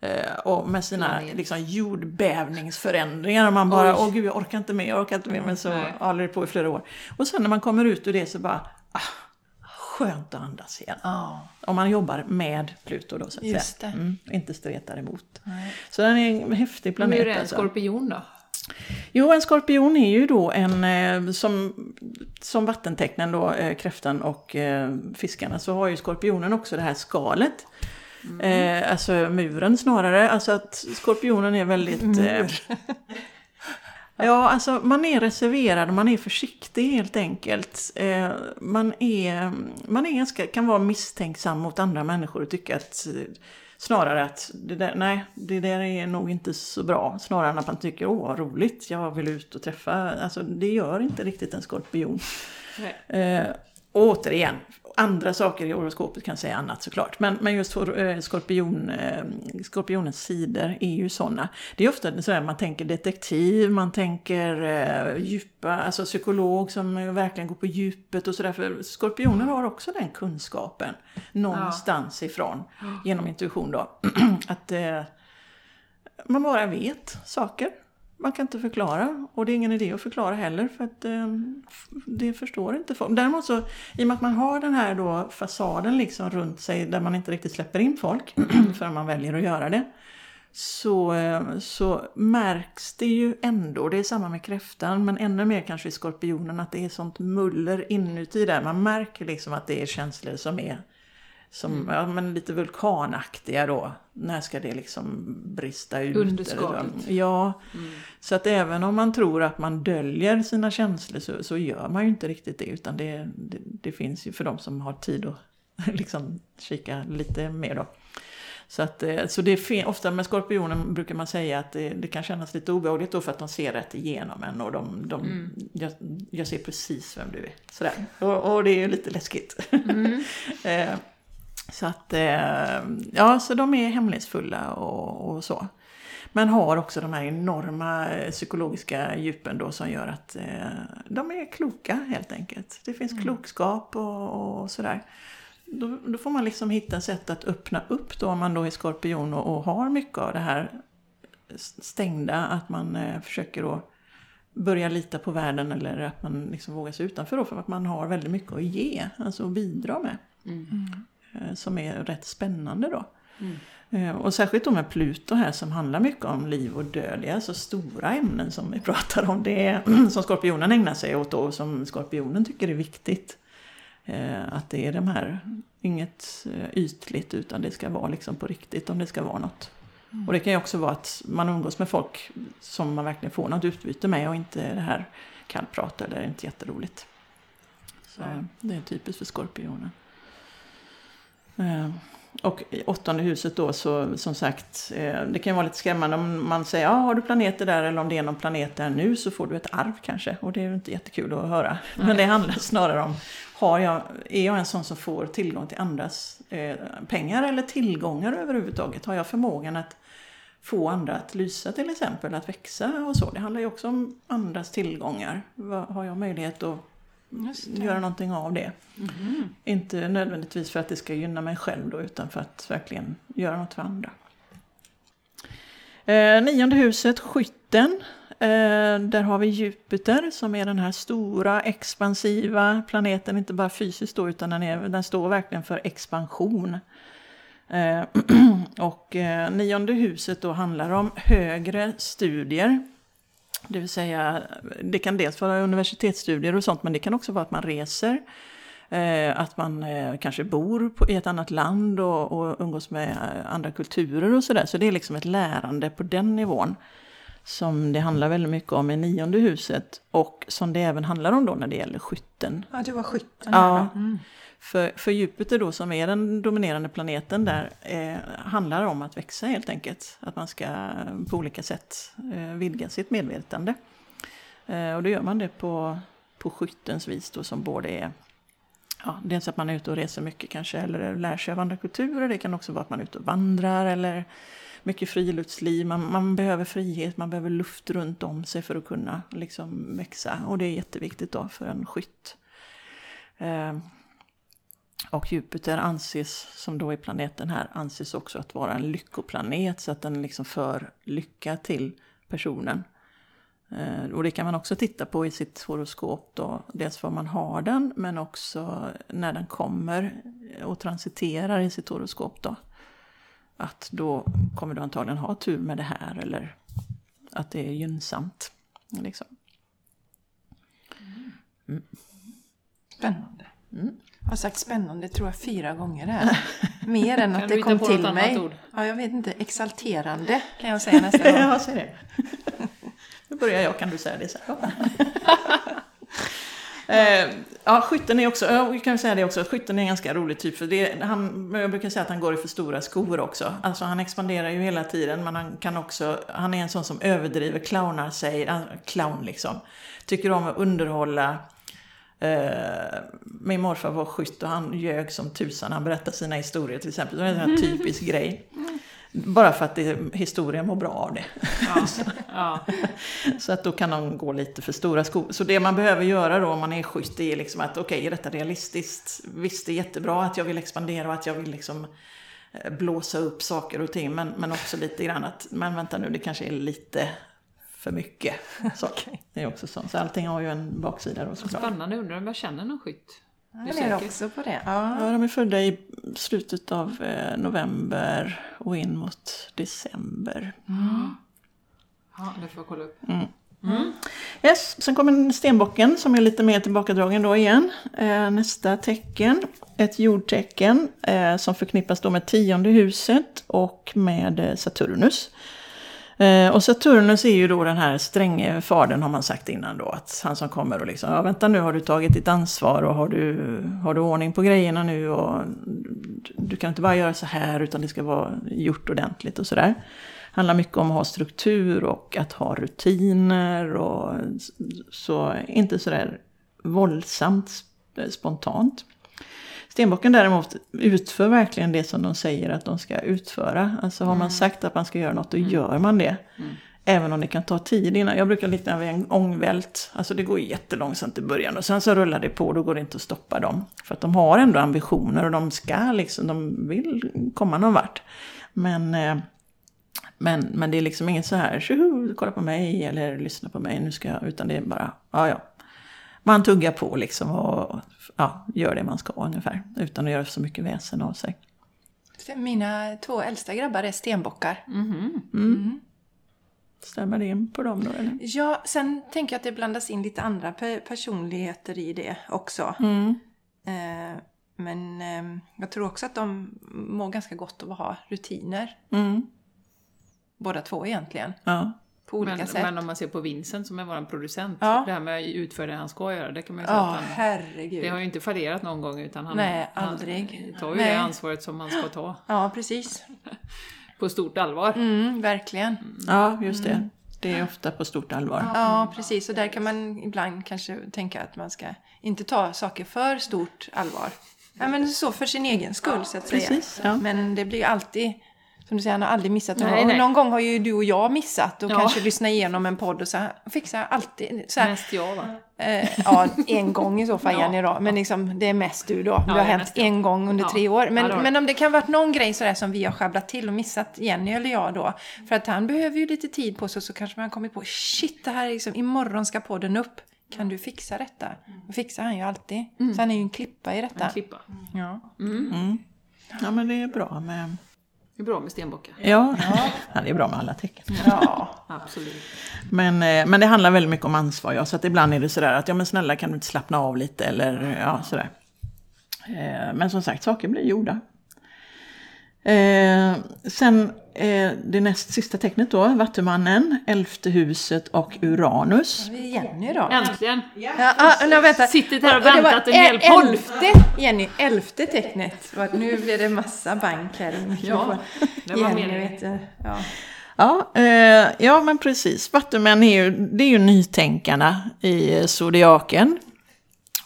Eh, och med sina liksom, jordbävningsförändringar. Och man bara, åh gud jag orkar inte med, jag orkar inte med. Men så håller det på i flera år. Och sen när man kommer ut ur det så bara, ah, skönt att andas igen. Ja, Om man jobbar med Pluto då så att Just säga. Mm, inte stretar emot. Nej. Så den är en häftig Men planet. hur är en alltså. skorpion då? Jo, en skorpion är ju då en, eh, som, som vattentecknen då, eh, kräftan och eh, fiskarna, så har ju skorpionen också det här skalet. Eh, alltså muren snarare, alltså att skorpionen är väldigt... Eh, ja, alltså man är reserverad, man är försiktig helt enkelt. Eh, man är, man är ganska, kan vara misstänksam mot andra människor och tycka att Snarare att det där, nej, det där är nog inte så bra. Snarare än att man tycker åh vad roligt, jag vill ut och träffa. Alltså det gör inte riktigt en skorpion. Eh, återigen, andra saker i horoskopet kan säga annat såklart. Men, men just eh, skorpion, eh, skorpionens sidor är ju sådana. Det är ofta så man tänker detektiv, man tänker eh, djupa, alltså psykolog som verkligen går på djupet och sådär. För skorpioner har också den kunskapen någonstans ja. ifrån, genom intuition då. att man bara vet saker man kan inte förklara och det är ingen idé att förklara heller för att eh, det förstår inte folk. Däremot så, i och med att man har den här då fasaden liksom runt sig där man inte riktigt släpper in folk förrän man väljer att göra det. Så, eh, så märks det ju ändå, det är samma med kräftan men ännu mer kanske i skorpionen att det är sånt muller inuti där. Man märker liksom att det är känslor som är som mm. ja, men lite vulkanaktiga då. När ska det liksom brista ut? Underskottet. Ja, mm. så att även om man tror att man döljer sina känslor så, så gör man ju inte riktigt det. Utan det, det, det finns ju för de som har tid att liksom kika lite mer då. Så, att, eh, så det är ofta med skorpionen brukar man säga att det, det, kan kännas lite obehagligt då för att de ser rätt igenom en och de, de mm. jag, jag, ser precis vem du är. Sådär. Och, och det är ju lite läskigt. Mm. Så att, eh, ja, så de är hemlighetsfulla och, och, så. Men har också de här enorma eh, psykologiska djupen då som gör att eh, de är kloka helt enkelt. Det finns mm. klokskap och, och sådär. Då, då, får man liksom hitta sätt att öppna upp då om man då är skorpion och, och har mycket av det här stängda. Att man eh, försöker då börja lita på världen eller att man liksom vågar sig utanför då för att man har väldigt mycket att ge, alltså att bidra med. Mm. Eh, som är rätt spännande då. Mm. Eh, och särskilt då med Pluto här som handlar mycket om liv och död. Det är alltså stora ämnen som vi pratar om. Det är, som skorpionen ägnar sig åt och som skorpionen tycker är viktigt. Eh, att det är de här, inget ytligt utan det ska vara liksom på riktigt om det ska vara något. Mm. Och det kan ju också vara att man umgås med folk som man verkligen får något utbyte med och inte det här kallprata eller inte jätteroligt. Så det är typiskt för skorpionen. Eh, och i åttonde huset då så som sagt, eh, det kan ju vara lite skrämmande om man säger ja har du planeter där eller om det är någon planet där nu så får du ett arv kanske. Och det är ju inte jättekul att höra. Men det handlar snarare om, har jag, är jag en sån som får tillgång till andras eh, pengar eller tillgångar överhuvudtaget? Har jag förmågan att få andra att lysa till exempel, att växa och så? Det handlar ju också om andras tillgångar. Har jag möjlighet att göra någonting av det. Mm. Inte nödvändigtvis för att det ska gynna mig själv då, utan för att verkligen göra något för andra. Eh, nionde huset, skytten. Eh, där har vi Jupiter som är den här stora expansiva planeten, inte bara fysiskt då, utan den, är, den står verkligen för expansion. Eh, och eh, nionde huset då handlar om högre studier. Det vill säga, det kan dels vara universitetsstudier och sånt, men det kan också vara att man reser. Eh, att man eh, kanske bor i ett annat land och, och umgås med eh, andra kulturer och sådär. Så det är liksom ett lärande på den nivån. Som det handlar väldigt mycket om i nionde huset. Och som det även handlar om då när det gäller skytten. Ja, det var skytten. Ja. Mm. För, för Jupiter då, som är den dominerande planeten där, eh, handlar om att växa helt enkelt. Att man ska eh, på olika sätt eh, vidga sitt medvetande. Eh, och då gör man det på, på skyttens vis då, som både är Ja, dels att man är ute och reser mycket kanske, eller lär sig av andra kulturer. Det kan också vara att man är ute och vandrar, eller mycket friluftsliv. Man, man behöver frihet, man behöver luft runt om sig för att kunna liksom växa. Och det är jätteviktigt då för en skytt. Eh, och Jupiter anses, som då är planeten här, anses också att vara en lyckoplanet så att den liksom för lycka till personen. Eh, och det kan man också titta på i sitt horoskop då. Dels var man har den men också när den kommer och transiterar i sitt horoskop då. Att då kommer du antagligen ha tur med det här eller att det är gynnsamt. Liksom. Mm. Spännande. Mm. Jag har sagt spännande tror jag fyra gånger här. Mer än att det kom till mig. Ja, jag vet inte. Exalterande kan jag säga nästa gång. ja, säg det. Nu börjar jag, kan du säga det sen. Eh, ja, skytten är också, jag kan säga det också, skytten är en ganska rolig typ. För det, han, jag brukar säga att han går i för stora skor också. Alltså han expanderar ju hela tiden, men han kan också, han är en sån som överdriver, clownar sig, clown liksom. Tycker om att underhålla, Eh, min morfar var skytt och han ljög som tusan. Han berättade sina historier till exempel. Det är en typisk grej. Bara för att det, historien mår bra av det. Ja. ja. Så att då kan de gå lite för stora skor. Så det man behöver göra då om man är skytt det är liksom att okej, okay, är detta realistiskt? Visst, det är jättebra att jag vill expandera och att jag vill liksom eh, blåsa upp saker och ting. Men, men också lite grann att, men vänta nu, det kanske är lite för mycket. Så, okay. Det är också så. Så allting har ju en baksida då såklart. Spännande, undrar om jag känner någon skytt? Jag är också på det. Ja. ja, de är födda i slutet av eh, november och in mot december. Mm. Ja, det får jag kolla upp. Mm. Mm. Yes, sen kommer stenbocken som är lite mer tillbakadragen då igen. Eh, nästa tecken, ett jordtecken eh, som förknippas då med tionde huset och med eh, Saturnus. Eh, och Saturnus är ju då den här stränge fadern har man sagt innan då. Att han som kommer och liksom, ja vänta nu har du tagit ditt ansvar och har du, har du ordning på grejerna nu och du kan inte bara göra så här utan det ska vara gjort ordentligt och sådär. Handlar mycket om att ha struktur och att ha rutiner och så inte sådär våldsamt spontant. Stenbocken däremot utför verkligen det som de säger att de ska utföra. Alltså har man mm. sagt att man ska göra något, då mm. gör man det. Mm. Även om det kan ta tid innan. Jag brukar likna vid en ångvält. Alltså det går jättelångsamt i början och sen så rullar det på, då går det inte att stoppa dem. För att de har ändå ambitioner och de ska liksom, de vill komma någon vart. Men, eh, men, men det är liksom inget så här, kolla på mig eller lyssna på mig, nu ska jag, utan det är bara, ja ja. Man tuggar på liksom och ja, gör det man ska ungefär. Utan att göra så mycket väsen av sig. Mina två äldsta grabbar är stenbockar. Mm. Mm. Stämmer det in på dem då eller? Ja, sen tänker jag att det blandas in lite andra personligheter i det också. Mm. Eh, men eh, jag tror också att de mår ganska gott av att ha rutiner. Mm. Båda två egentligen. Ja på olika men, sätt. Men om man ser på Vincent som är vår producent, ja. det här med att utföra det han ska göra, det kan man ju säga ja, att han, herregud. Det har ju inte fallerat någon gång utan han, Nej, aldrig. han tar ju Nej. det ansvaret som man ska ta. Ja, precis. på stort allvar. Mm, verkligen. Ja, just det. Mm. Det är ofta på stort allvar. Ja, precis. Och där kan man ibland kanske tänka att man ska inte ta saker för stort allvar. Ja, men så för sin egen skull så att precis, säga. Ja. Men det blir alltid som du säger, han har aldrig missat nej, och nej. Någon gång har ju du och jag missat och Ja. kanske lyssnat igenom en podd och så här, fixar alltid så här, Mest jag va? eh, Ja, en gång i så fall Ja. Jenny då. Men liksom, det är mest du då. Det det har hänt mest jag. en gång under Ja. tre år. Ja, Men, men om det kan varit någon grej sådär som vi har sjabblat till och missat, Jenny eller jag då. För att han behöver ju lite tid på sig så kanske man har kommit på shit, det här är liksom, imorgon ska podden upp. Kan du fixa detta? Det fixar han ju alltid. Så han är ju en klippa i detta. En klippa. Ja. Mm. Ja, men det är bra med... Det är bra med stenbockar. Ja, ja. det är bra med alla tecken. ja. Absolut. Men, eh, men det handlar väldigt mycket om ansvar. Ja, så att ibland är det sådär att ja men snälla kan du inte slappna av lite eller ja sådär. Eh, Men som sagt, saker blir gjorda. Eh, sen det näst sista tecknet då, Vattumannen, Elfte huset och Uranus. Det är Jenny då. Äntligen! Ja, ah, nej, vänta. Sittit här och väntat en hel el- podd. Elfte, Jenny, elfte tecknet. Nu blir det massa bank här i mikrofonen. det var Jenny, vet du. Ja. Ja, eh, ja men precis. Vattumän är ju, det är ju nytänkarna i zodiaken.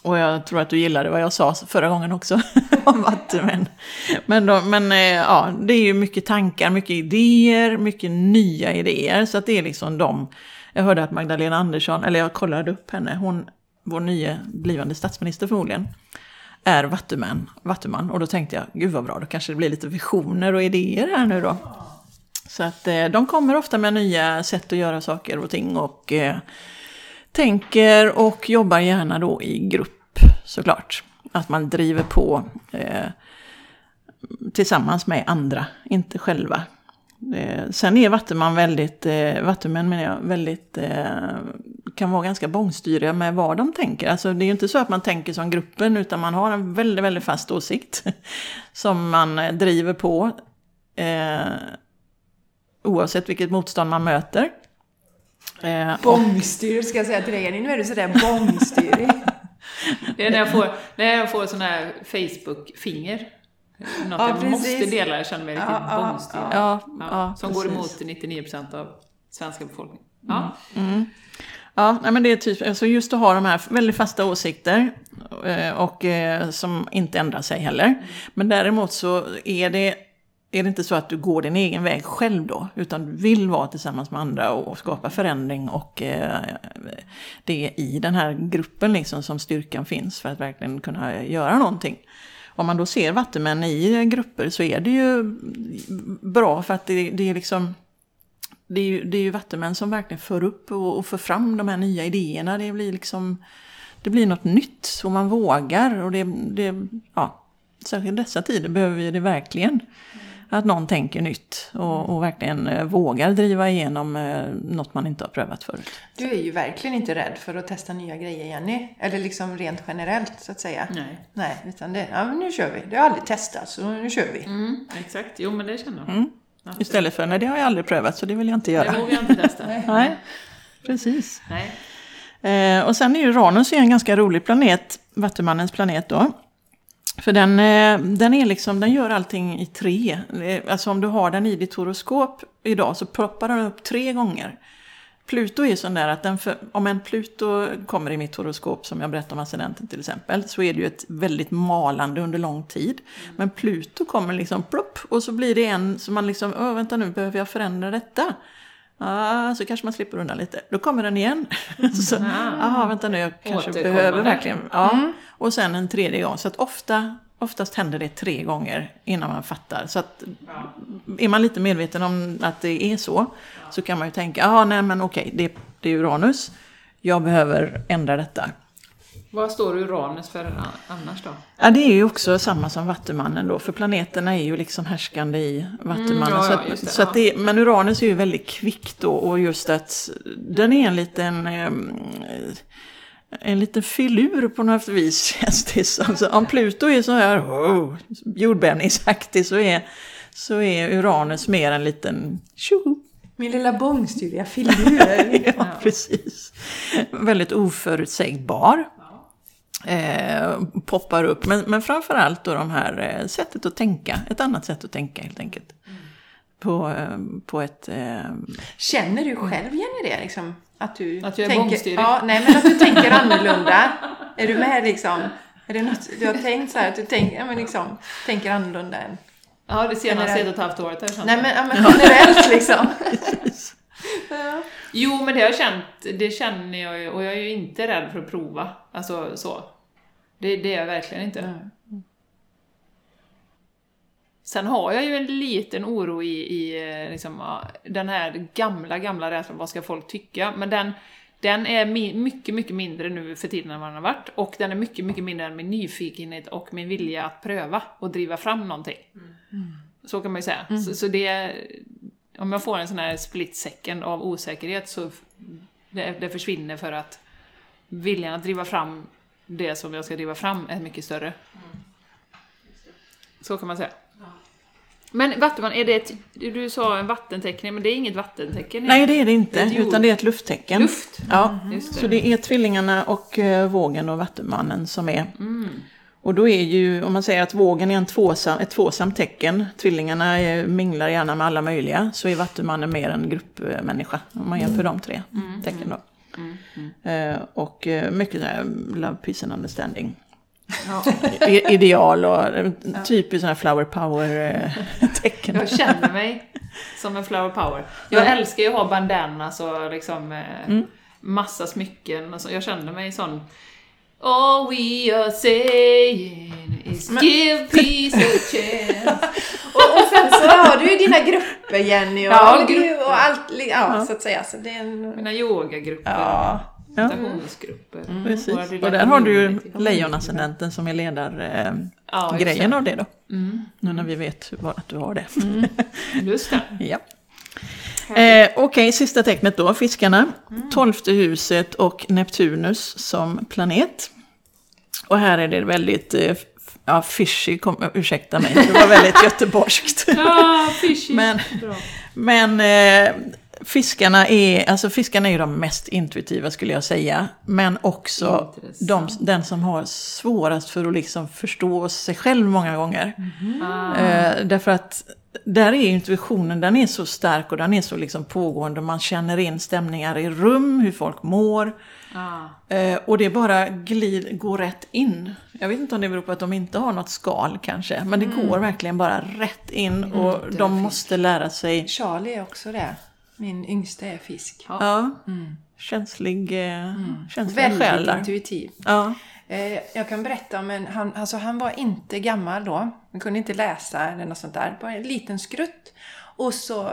Och jag tror att du gillade vad jag sa förra gången också om vattumän. Men, då, men eh, ja, det är ju mycket tankar, mycket idéer, mycket nya idéer. Så att det är liksom de. Jag hörde att Magdalena Andersson, eller jag kollade upp henne, hon, vår nya blivande statsminister förmodligen, är vattuman. vattuman. Och då tänkte jag, gud vad bra, då kanske det blir lite visioner och idéer här nu då. Så att eh, de kommer ofta med nya sätt att göra saker och ting och eh, tänker och jobbar gärna då i grupp såklart. Att man driver på eh, tillsammans med andra, inte själva. Eh, sen är vattenman väldigt, eh, vattenmän menar jag, väldigt, eh, kan vara ganska bångstyriga med vad de tänker. Alltså det är ju inte så att man tänker som gruppen utan man har en väldigt, väldigt fast åsikt som man eh, driver på. Eh, oavsett vilket motstånd man möter. Eh, och- Bångstyr ska jag säga till dig Jenny. Nu är du sådär bångstyrig. Det är när jag får, när jag får sån här Facebook-finger. Något Ja, jag precis. måste dela, jag känner mig riktigt Ja, ja, bångstyrig. ja, Ja, ja, som går precis. emot 99% av svenska befolkningen. Ja. Mm. Ja, nej, men det är typ, alltså just att ha de här väldigt fasta åsikter eh, och eh, som inte ändrar sig heller. Men däremot så är det, är det inte så att du går din egen väg själv då, utan du vill vara tillsammans med andra och skapa förändring och eh, det är i den här gruppen liksom som styrkan finns för att verkligen kunna göra någonting. Om man då ser vattenmän i grupper så är det ju bra för att det, det är liksom det är, ju, det är ju vattenmän som verkligen för upp och, och för fram de här nya idéerna. Det blir liksom det blir något nytt och man vågar. Och det, det, ja, särskilt i dessa tider behöver vi det verkligen. Att någon tänker nytt och, och verkligen eh, vågar driva igenom eh, något man inte har prövat förut. Du är ju verkligen inte rädd för att testa nya grejer, Jenny. Eller liksom rent generellt, så att säga. Nej. Nej, utan det, ja men nu kör vi. Det har aldrig testats, så nu kör vi. Mm, exakt, jo men det känner jag. Mm. Istället för, nej det har jag aldrig prövat så det vill jag inte göra. Det vågar jag inte testa. Nej, precis. Nej. Eh, och sen är ju Uranus en ganska rolig planet, Vattumannens planet då. För den, eh, den, är liksom, den gör allting i tre. Eh, alltså om du har den i ditt horoskop idag så ploppar den upp tre gånger. Pluto är sån där att den för, om en Pluto kommer i mitt horoskop som jag berättade om ascendenten till exempel så är det ju ett väldigt malande under lång tid. Men Pluto kommer liksom plopp och så blir det en som man liksom, åh vänta nu behöver jag förändra detta. Ah, så kanske man slipper undan lite. Då kommer den igen. så, aha, vänta nu, jag kanske behöver verkligen. Ja. Och sen en tredje gång. Så att ofta, oftast händer det tre gånger innan man fattar. Så att är man lite medveten om att det är så, så kan man ju tänka, ja nej men okej, det, det är Uranus. Jag behöver ändra detta. Vad står Uranus för annars då? Ja, det är ju också samma som Vattumannen då, för planeterna är ju liksom härskande i Vattumannen. Mm, ja, så ja, att, det, så att det, men Uranus är ju väldigt kvick då och just att den är en liten... ehm, en liten filur på något vis känns det som. Så om Pluto är så här oh, jordbävningsaktig så är, så är Uranus mer en liten tjoho. Min lilla bångstyriga filur. Ja, precis. Väldigt oförutsägbar. Eh, poppar upp. Men, men framförallt då de här eh, sättet att tänka. Ett annat sätt att tänka helt enkelt. På, eh, på ett... Eh, Känner du själv, Jenny, det liksom? Att du Att jag är tänker, bångstyrig? Ja, nej men att du tänker annorlunda. är du med liksom? Är det något du har tänkt så här att du tänker, ja, men liksom, tänker annorlunda än... Ja, det senaste ett och ett halvt året har jag känt Nej men, ja, men generellt liksom. ja. Jo, men det har jag känt, det känner jag ju, och jag är ju inte rädd för att prova. Alltså så. Det, det är jag verkligen inte. Sen har jag ju en liten oro i, i eh, liksom, den här gamla, gamla rädslan, vad ska folk tycka? Men den, den är mycket, mycket mindre nu för tiden än vad den har varit. Och den är mycket, mycket mindre än min nyfikenhet och min vilja att pröva och driva fram någonting. Så kan man ju säga. Så, så det, om jag får en sån här split second av osäkerhet så det, det försvinner för att viljan att driva fram det som jag ska driva fram är mycket större. Så kan man säga. Men vattenman, är det ett, du sa en vattentecken, men det är inget vattentecken? nej, det är det inte. Det är utan det är ett lufttecken. Luft? Ja, det. så det är tvillingarna och eh, vågen och vattumannen som är. Mm. Och då är ju, om man säger att vågen är en tvåsam, ett tvåsamt tecken, tvillingarna är, minglar gärna med alla möjliga, så är vattumannen mer en gruppmänniska, om man jämför de tre Mm. tecken då. Eh, och eh, mycket så här, love, peace and understanding. I- Ideal och eh, typiskt sådana flower power-tecken. Jag känner mig som en flower power. Jag älskar ju att ha bandanas och liksom eh, massa smycken och så. Jag känner mig sån All we are saying is give peace a chance. Och, och sen så har du ju dina grupper Jenny och, Ja, och, grupper. och allt, ja, så att säga. Så det är en... Mina yogagrupper, Ja. Ja. meditationsgrupper. Precis. Våra lilla Och där har du ju lejonascendenten som är ledargrejen eh, Ja, grejen av det då. Mm. Nu när vi vet vad, att du har det. Just det. Ja. Eh, Okej, sista tecknet då, fiskarna. Tolfte huset och Neptunus som planet. Och här är det väldigt, eh, ja, fishy, kom, ursäkta mig, det var väldigt göteborgskt. Ja, fishy. Men- Bra. Men eh, fiskarna är, alltså fiskarna är ju de mest intuitiva skulle jag säga. Men också de, den som har svårast för att liksom förstå sig själv många gånger. Ah. Eh, därför att där är intuitionen, den är så stark och den är så liksom pågående. Man känner in stämningar i rum, hur folk mår. Ah. Eh, och det bara glid, går rätt in. Jag vet inte om det beror på att de inte har något skal kanske. Men det går verkligen bara rätt in och det är de måste lära sig. Charlie är också det. Min yngsta är fisk. Ja, känslig, eh, känsliga Väldigt själar. intuitiv. Ja. Eh, Jag kan berätta om en, han, alltså han var inte gammal då. Han kunde inte läsa eller något sånt där. Bara en liten skrutt. Och så,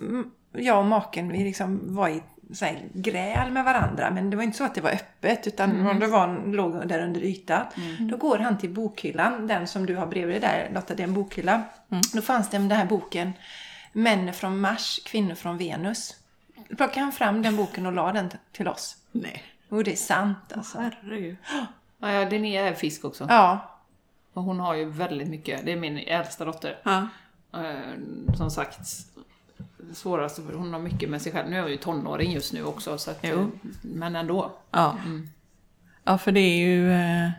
mm, jag och maken, vi liksom var i så här, gräl med varandra. Men det var inte så att det var öppet, utan om det var, låg där under ytan. Då går han till bokhyllan, den som du har bredvid dig där Lotta, det är en bokhylla. Då fanns det den här boken, Män från Mars, kvinnor från Venus. Då plockade han fram den boken och la den till oss. Nej. Och det är sant alltså. Herregud. Ja, ja, Linnea är fisk också. Ja, Och hon har ju väldigt mycket, det är min äldsta dotter. Ja. Eh, som sagt, svårast, för hon har mycket med sig själv. Nu är hon ju tonåring just nu också, så att, eh, men ändå. Ja. ja, för det är ju... Eh,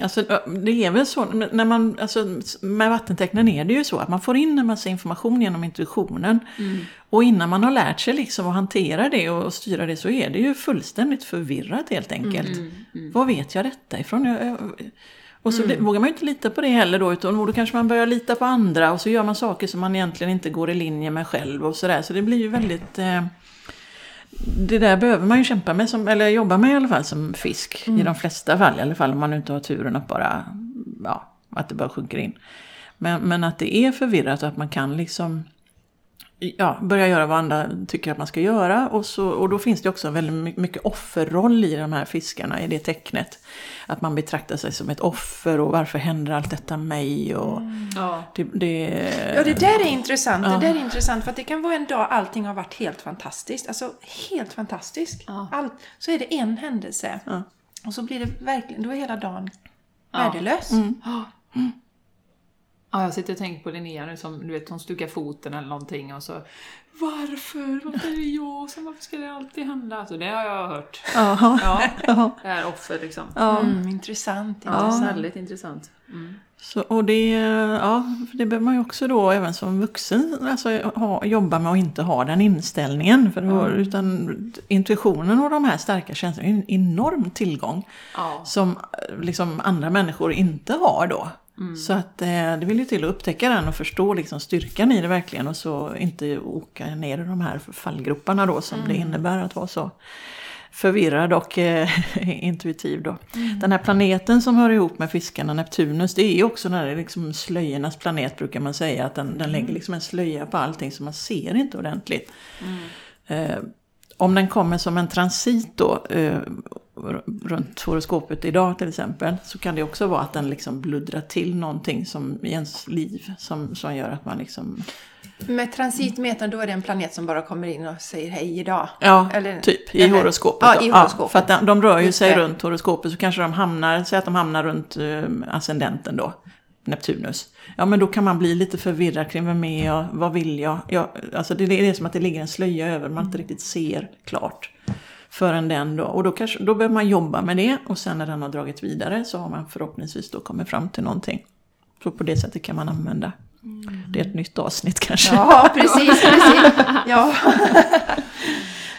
alltså, det är väl så, när man, alltså, med vattentecknen är det ju så att man får in en massa information genom intuitionen. Och innan man har lärt sig liksom att hantera det och, styra det så är det ju fullständigt förvirrat helt enkelt. Var vet jag detta ifrån? Och så vågar man ju inte lita på det heller då, utan då kanske man börjar lita på andra och så gör man saker som man egentligen inte går i linje med själv och sådär. Så det blir ju väldigt... Eh, det där behöver man ju kämpa med, som, eller jobba med i alla fall som fisk. I de flesta fall, i alla fall om man inte har turen att bara, ja, att det bara sjunker in. Men, men att det är förvirrat och att man kan liksom, ja, börja göra vad andra tycker att man ska göra. Och, så, och då finns det också väldigt my- mycket offerroll i de här fiskarna, i det tecknet. Att man betraktar sig som ett offer och varför händer allt detta mig? Och Ja. det, det, Ja, det där är intressant. Ja. Det där är intressant för att det kan vara en dag allting har varit helt fantastiskt. Alltså helt fantastiskt. Ja. Allt, så är det en händelse. Ja. Och så blir det verkligen, då är hela dagen Ja. värdelös. Ja, jag sitter och tänker på Linnea nu som, du vet, hon stukar foten eller någonting och så Varför? Varför är det jag som, varför ska det alltid hända? Så det har jag hört. ja, Ja, ja, det här offer liksom. ja. Mm, intressant. Ja, intressant. väldigt intressant. Mm. Så, och det, ja, för det behöver man ju också då även som vuxen alltså, ha, jobba med att inte ha den inställningen. För då, Utan intuitionen och de här starka känslorna är en enorm tillgång Ja. som eh, liksom andra människor inte har då. Så att eh, det vill ju till att upptäcka den och förstå liksom styrkan i det verkligen och så inte åka ner i de här fallgroparna då som det innebär att vara så förvirrad och eh, intuitiv då. Den här planeten som hör ihop med fiskarna, Neptunus, det är ju också den här liksom slöjornas planet brukar man säga. Att den, den lägger liksom en slöja på allting så man ser inte ordentligt. Eh, om den kommer som en transit då, eh, runt horoskopet idag till exempel, så kan det också vara att den liksom bluddrar till någonting som, i ens liv som, som gör att man liksom... Med transitmetern då är det en planet som bara kommer in och säger hej idag. Ja, Eller- typ i eller- horoskopet. Ja, i horoskopet. för att de, de rör ju Just sig det. runt horoskopet så kanske de hamnar, säg att de hamnar runt eh, ascendenten då, Neptunus. Ja men då kan man bli lite förvirrad kring vem är jag, vad vill jag? jag alltså det, det är som att det ligger en slöja över, man inte riktigt ser klart. Förrän den då, och då, kanske, då behöver man jobba med det och sen när den har dragit vidare så har man förhoppningsvis då kommit fram till någonting. Så på det sättet kan man använda. Det är ett nytt avsnitt kanske. Ja, precis, precis. Ja.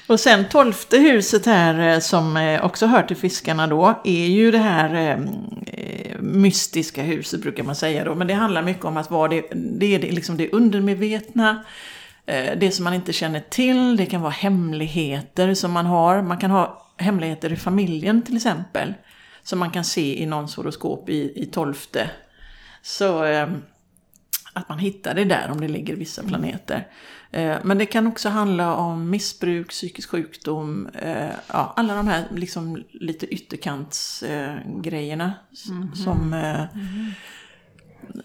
Och sen tolfte huset här eh, som eh, också hör till fiskarna då är ju det här eh, mystiska huset brukar man säga då. Men det handlar mycket om att vara det, det är det, liksom det undermedvetna, eh, det som man inte känner till, det kan vara hemligheter som man har. Man kan ha hemligheter i familjen till exempel. Som man kan se i någons horoskop i, i tolfte. Så eh, att man hittar det där om det ligger vissa planeter. Eh, Men det kan också handla om missbruk, psykisk sjukdom, eh, ja, alla de här liksom lite ytterkantsgrejerna. Som, eh,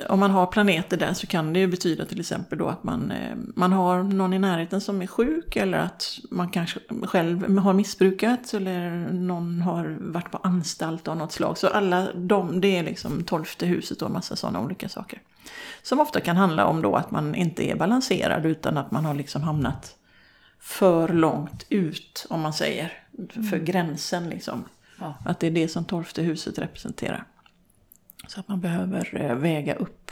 Om man har planeter där så kan det ju betyda till exempel då att man, eh, man har någon i närheten som är sjuk eller att man kanske själv har missbrukat eller någon har varit på anstalt av något slag. Så alla de, det är liksom tolfte huset och en massa sådana olika saker. Som ofta kan handla om då att man inte är balanserad utan att man har liksom hamnat för långt ut, om man säger. För gränsen liksom. Ja. Att det är det som tolfte huset representerar. Så att man behöver eh, väga upp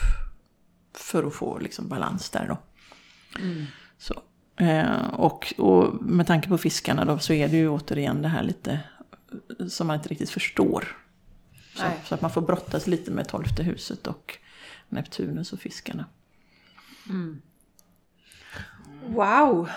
för att få liksom balans där då. Så. Eh, och, och med tanke på fiskarna då så är det ju återigen det här lite som man inte riktigt förstår. Så, så att man får brottas lite med tolfte huset och Neptunus och fiskarna. Wow!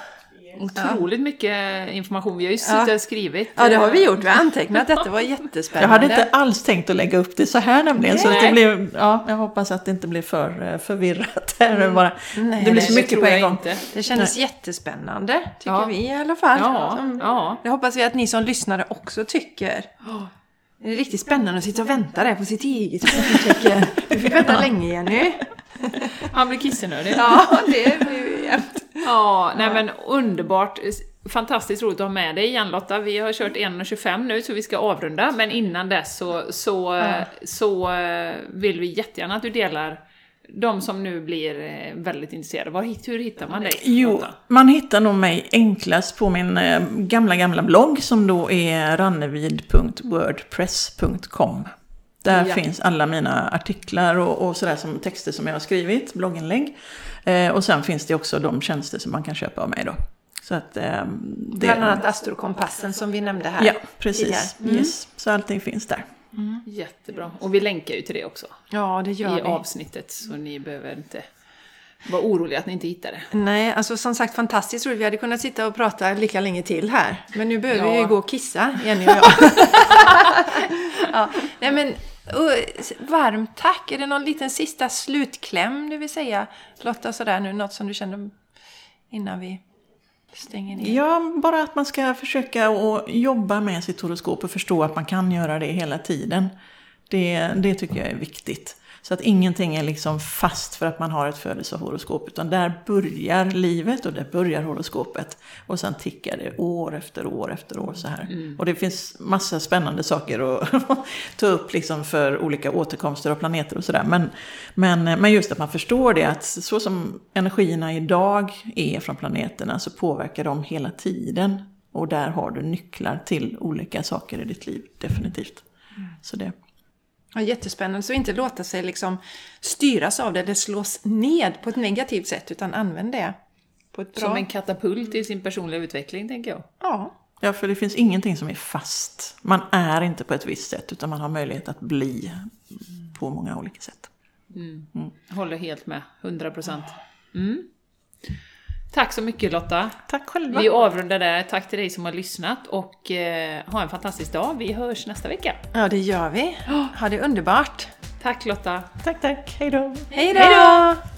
Otroligt mycket information. Vi har ju suttit och skrivit. Ja, det har vi eh, gjort. Vi har antecknat. Detta var jättespännande. Jag hade inte alls tänkt att lägga upp det så här nämligen. Så att det Nej. blev, ja, jag hoppas att det inte blir för eh, förvirrat här. Bara. Nej, det blir nej, så mycket på en gång. inte. Det kändes jättespännande, tycker Ja. vi i alla fall. Ja, Som- ja. Det hoppas vi att ni som lyssnare också tycker. Det är riktigt spännande att sitta och vänta där på sitt eget stjärntecken. Du fick vänta länge Jenny. Han blir kissenödig. Ja, det blir jämt. Ja, nej men underbart. Fantastiskt roligt att ha med dig igen Lotta. Vi har kört 1.25 nu så vi ska avrunda, men innan dess så, så, så eh, vill vi jättegärna att du delar de som nu blir eh, väldigt intresserade. Var, hur hittar man dig? Jo, man hittar nog mig enklast på min eh, gamla, gamla blogg som då är rannevid.wordpress.com. Där Ja. finns alla mina artiklar och, och sådär som texter som jag har skrivit, blogginlägg. Eh, och sen finns det också de tjänster som man kan köpa av mig då. Så att eh, det... Bland annat astrokompassen som vi nämnde här. Ja, precis. Mm. Yes. Så allting finns där. Jättebra. Och vi länkar ju till det också Ja, det i gör vi. avsnittet, så ni behöver inte vara oroliga att ni inte hittar det. Nej, alltså som sagt fantastiskt roligt. Vi hade kunnat sitta och prata lika länge till här. Men nu behöver Ja. vi ju gå och kissa, Jenny och jag. ja, nej men, och, varmt tack! Är det någon liten sista slutkläm du vill säga Lotta sådär nu? Något som du kände innan vi stänger ner? Ja, bara att man ska försöka att jobba med sitt horoskop och förstå att man kan göra det hela tiden. Det, det tycker jag är viktigt. Så att ingenting är liksom fast för att man har ett födelsehoroskop, utan där börjar livet och där börjar horoskopet. Och sen tickar det år efter år efter år så här. Och det finns massa spännande saker att ta upp liksom för olika återkomster av planeter och sådär. Men, men, men just att man förstår det, att så som energierna idag är från planeterna så påverkar de hela tiden. Och där har du nycklar till olika saker i ditt liv, definitivt. Så det. Ja, jättespännande. Så inte låta sig liksom styras av det eller slås ned på ett negativt sätt utan använd det på ett bra... Som en katapult i sin personliga utveckling, tänker jag. Ja, Ja, för det finns ingenting som är fast. Man är inte på ett visst sätt, utan man har möjlighet att bli på många olika sätt. Håller helt med, 100 procent. Mm. Tack så mycket Lotta. Tack själva! Vi avrundar där. Tack till dig som har lyssnat och eh, ha en fantastisk dag. Vi hörs nästa vecka. ja det gör vi. Ha det underbart. Tack Lotta. Tack, tack! Hej då! Hej då!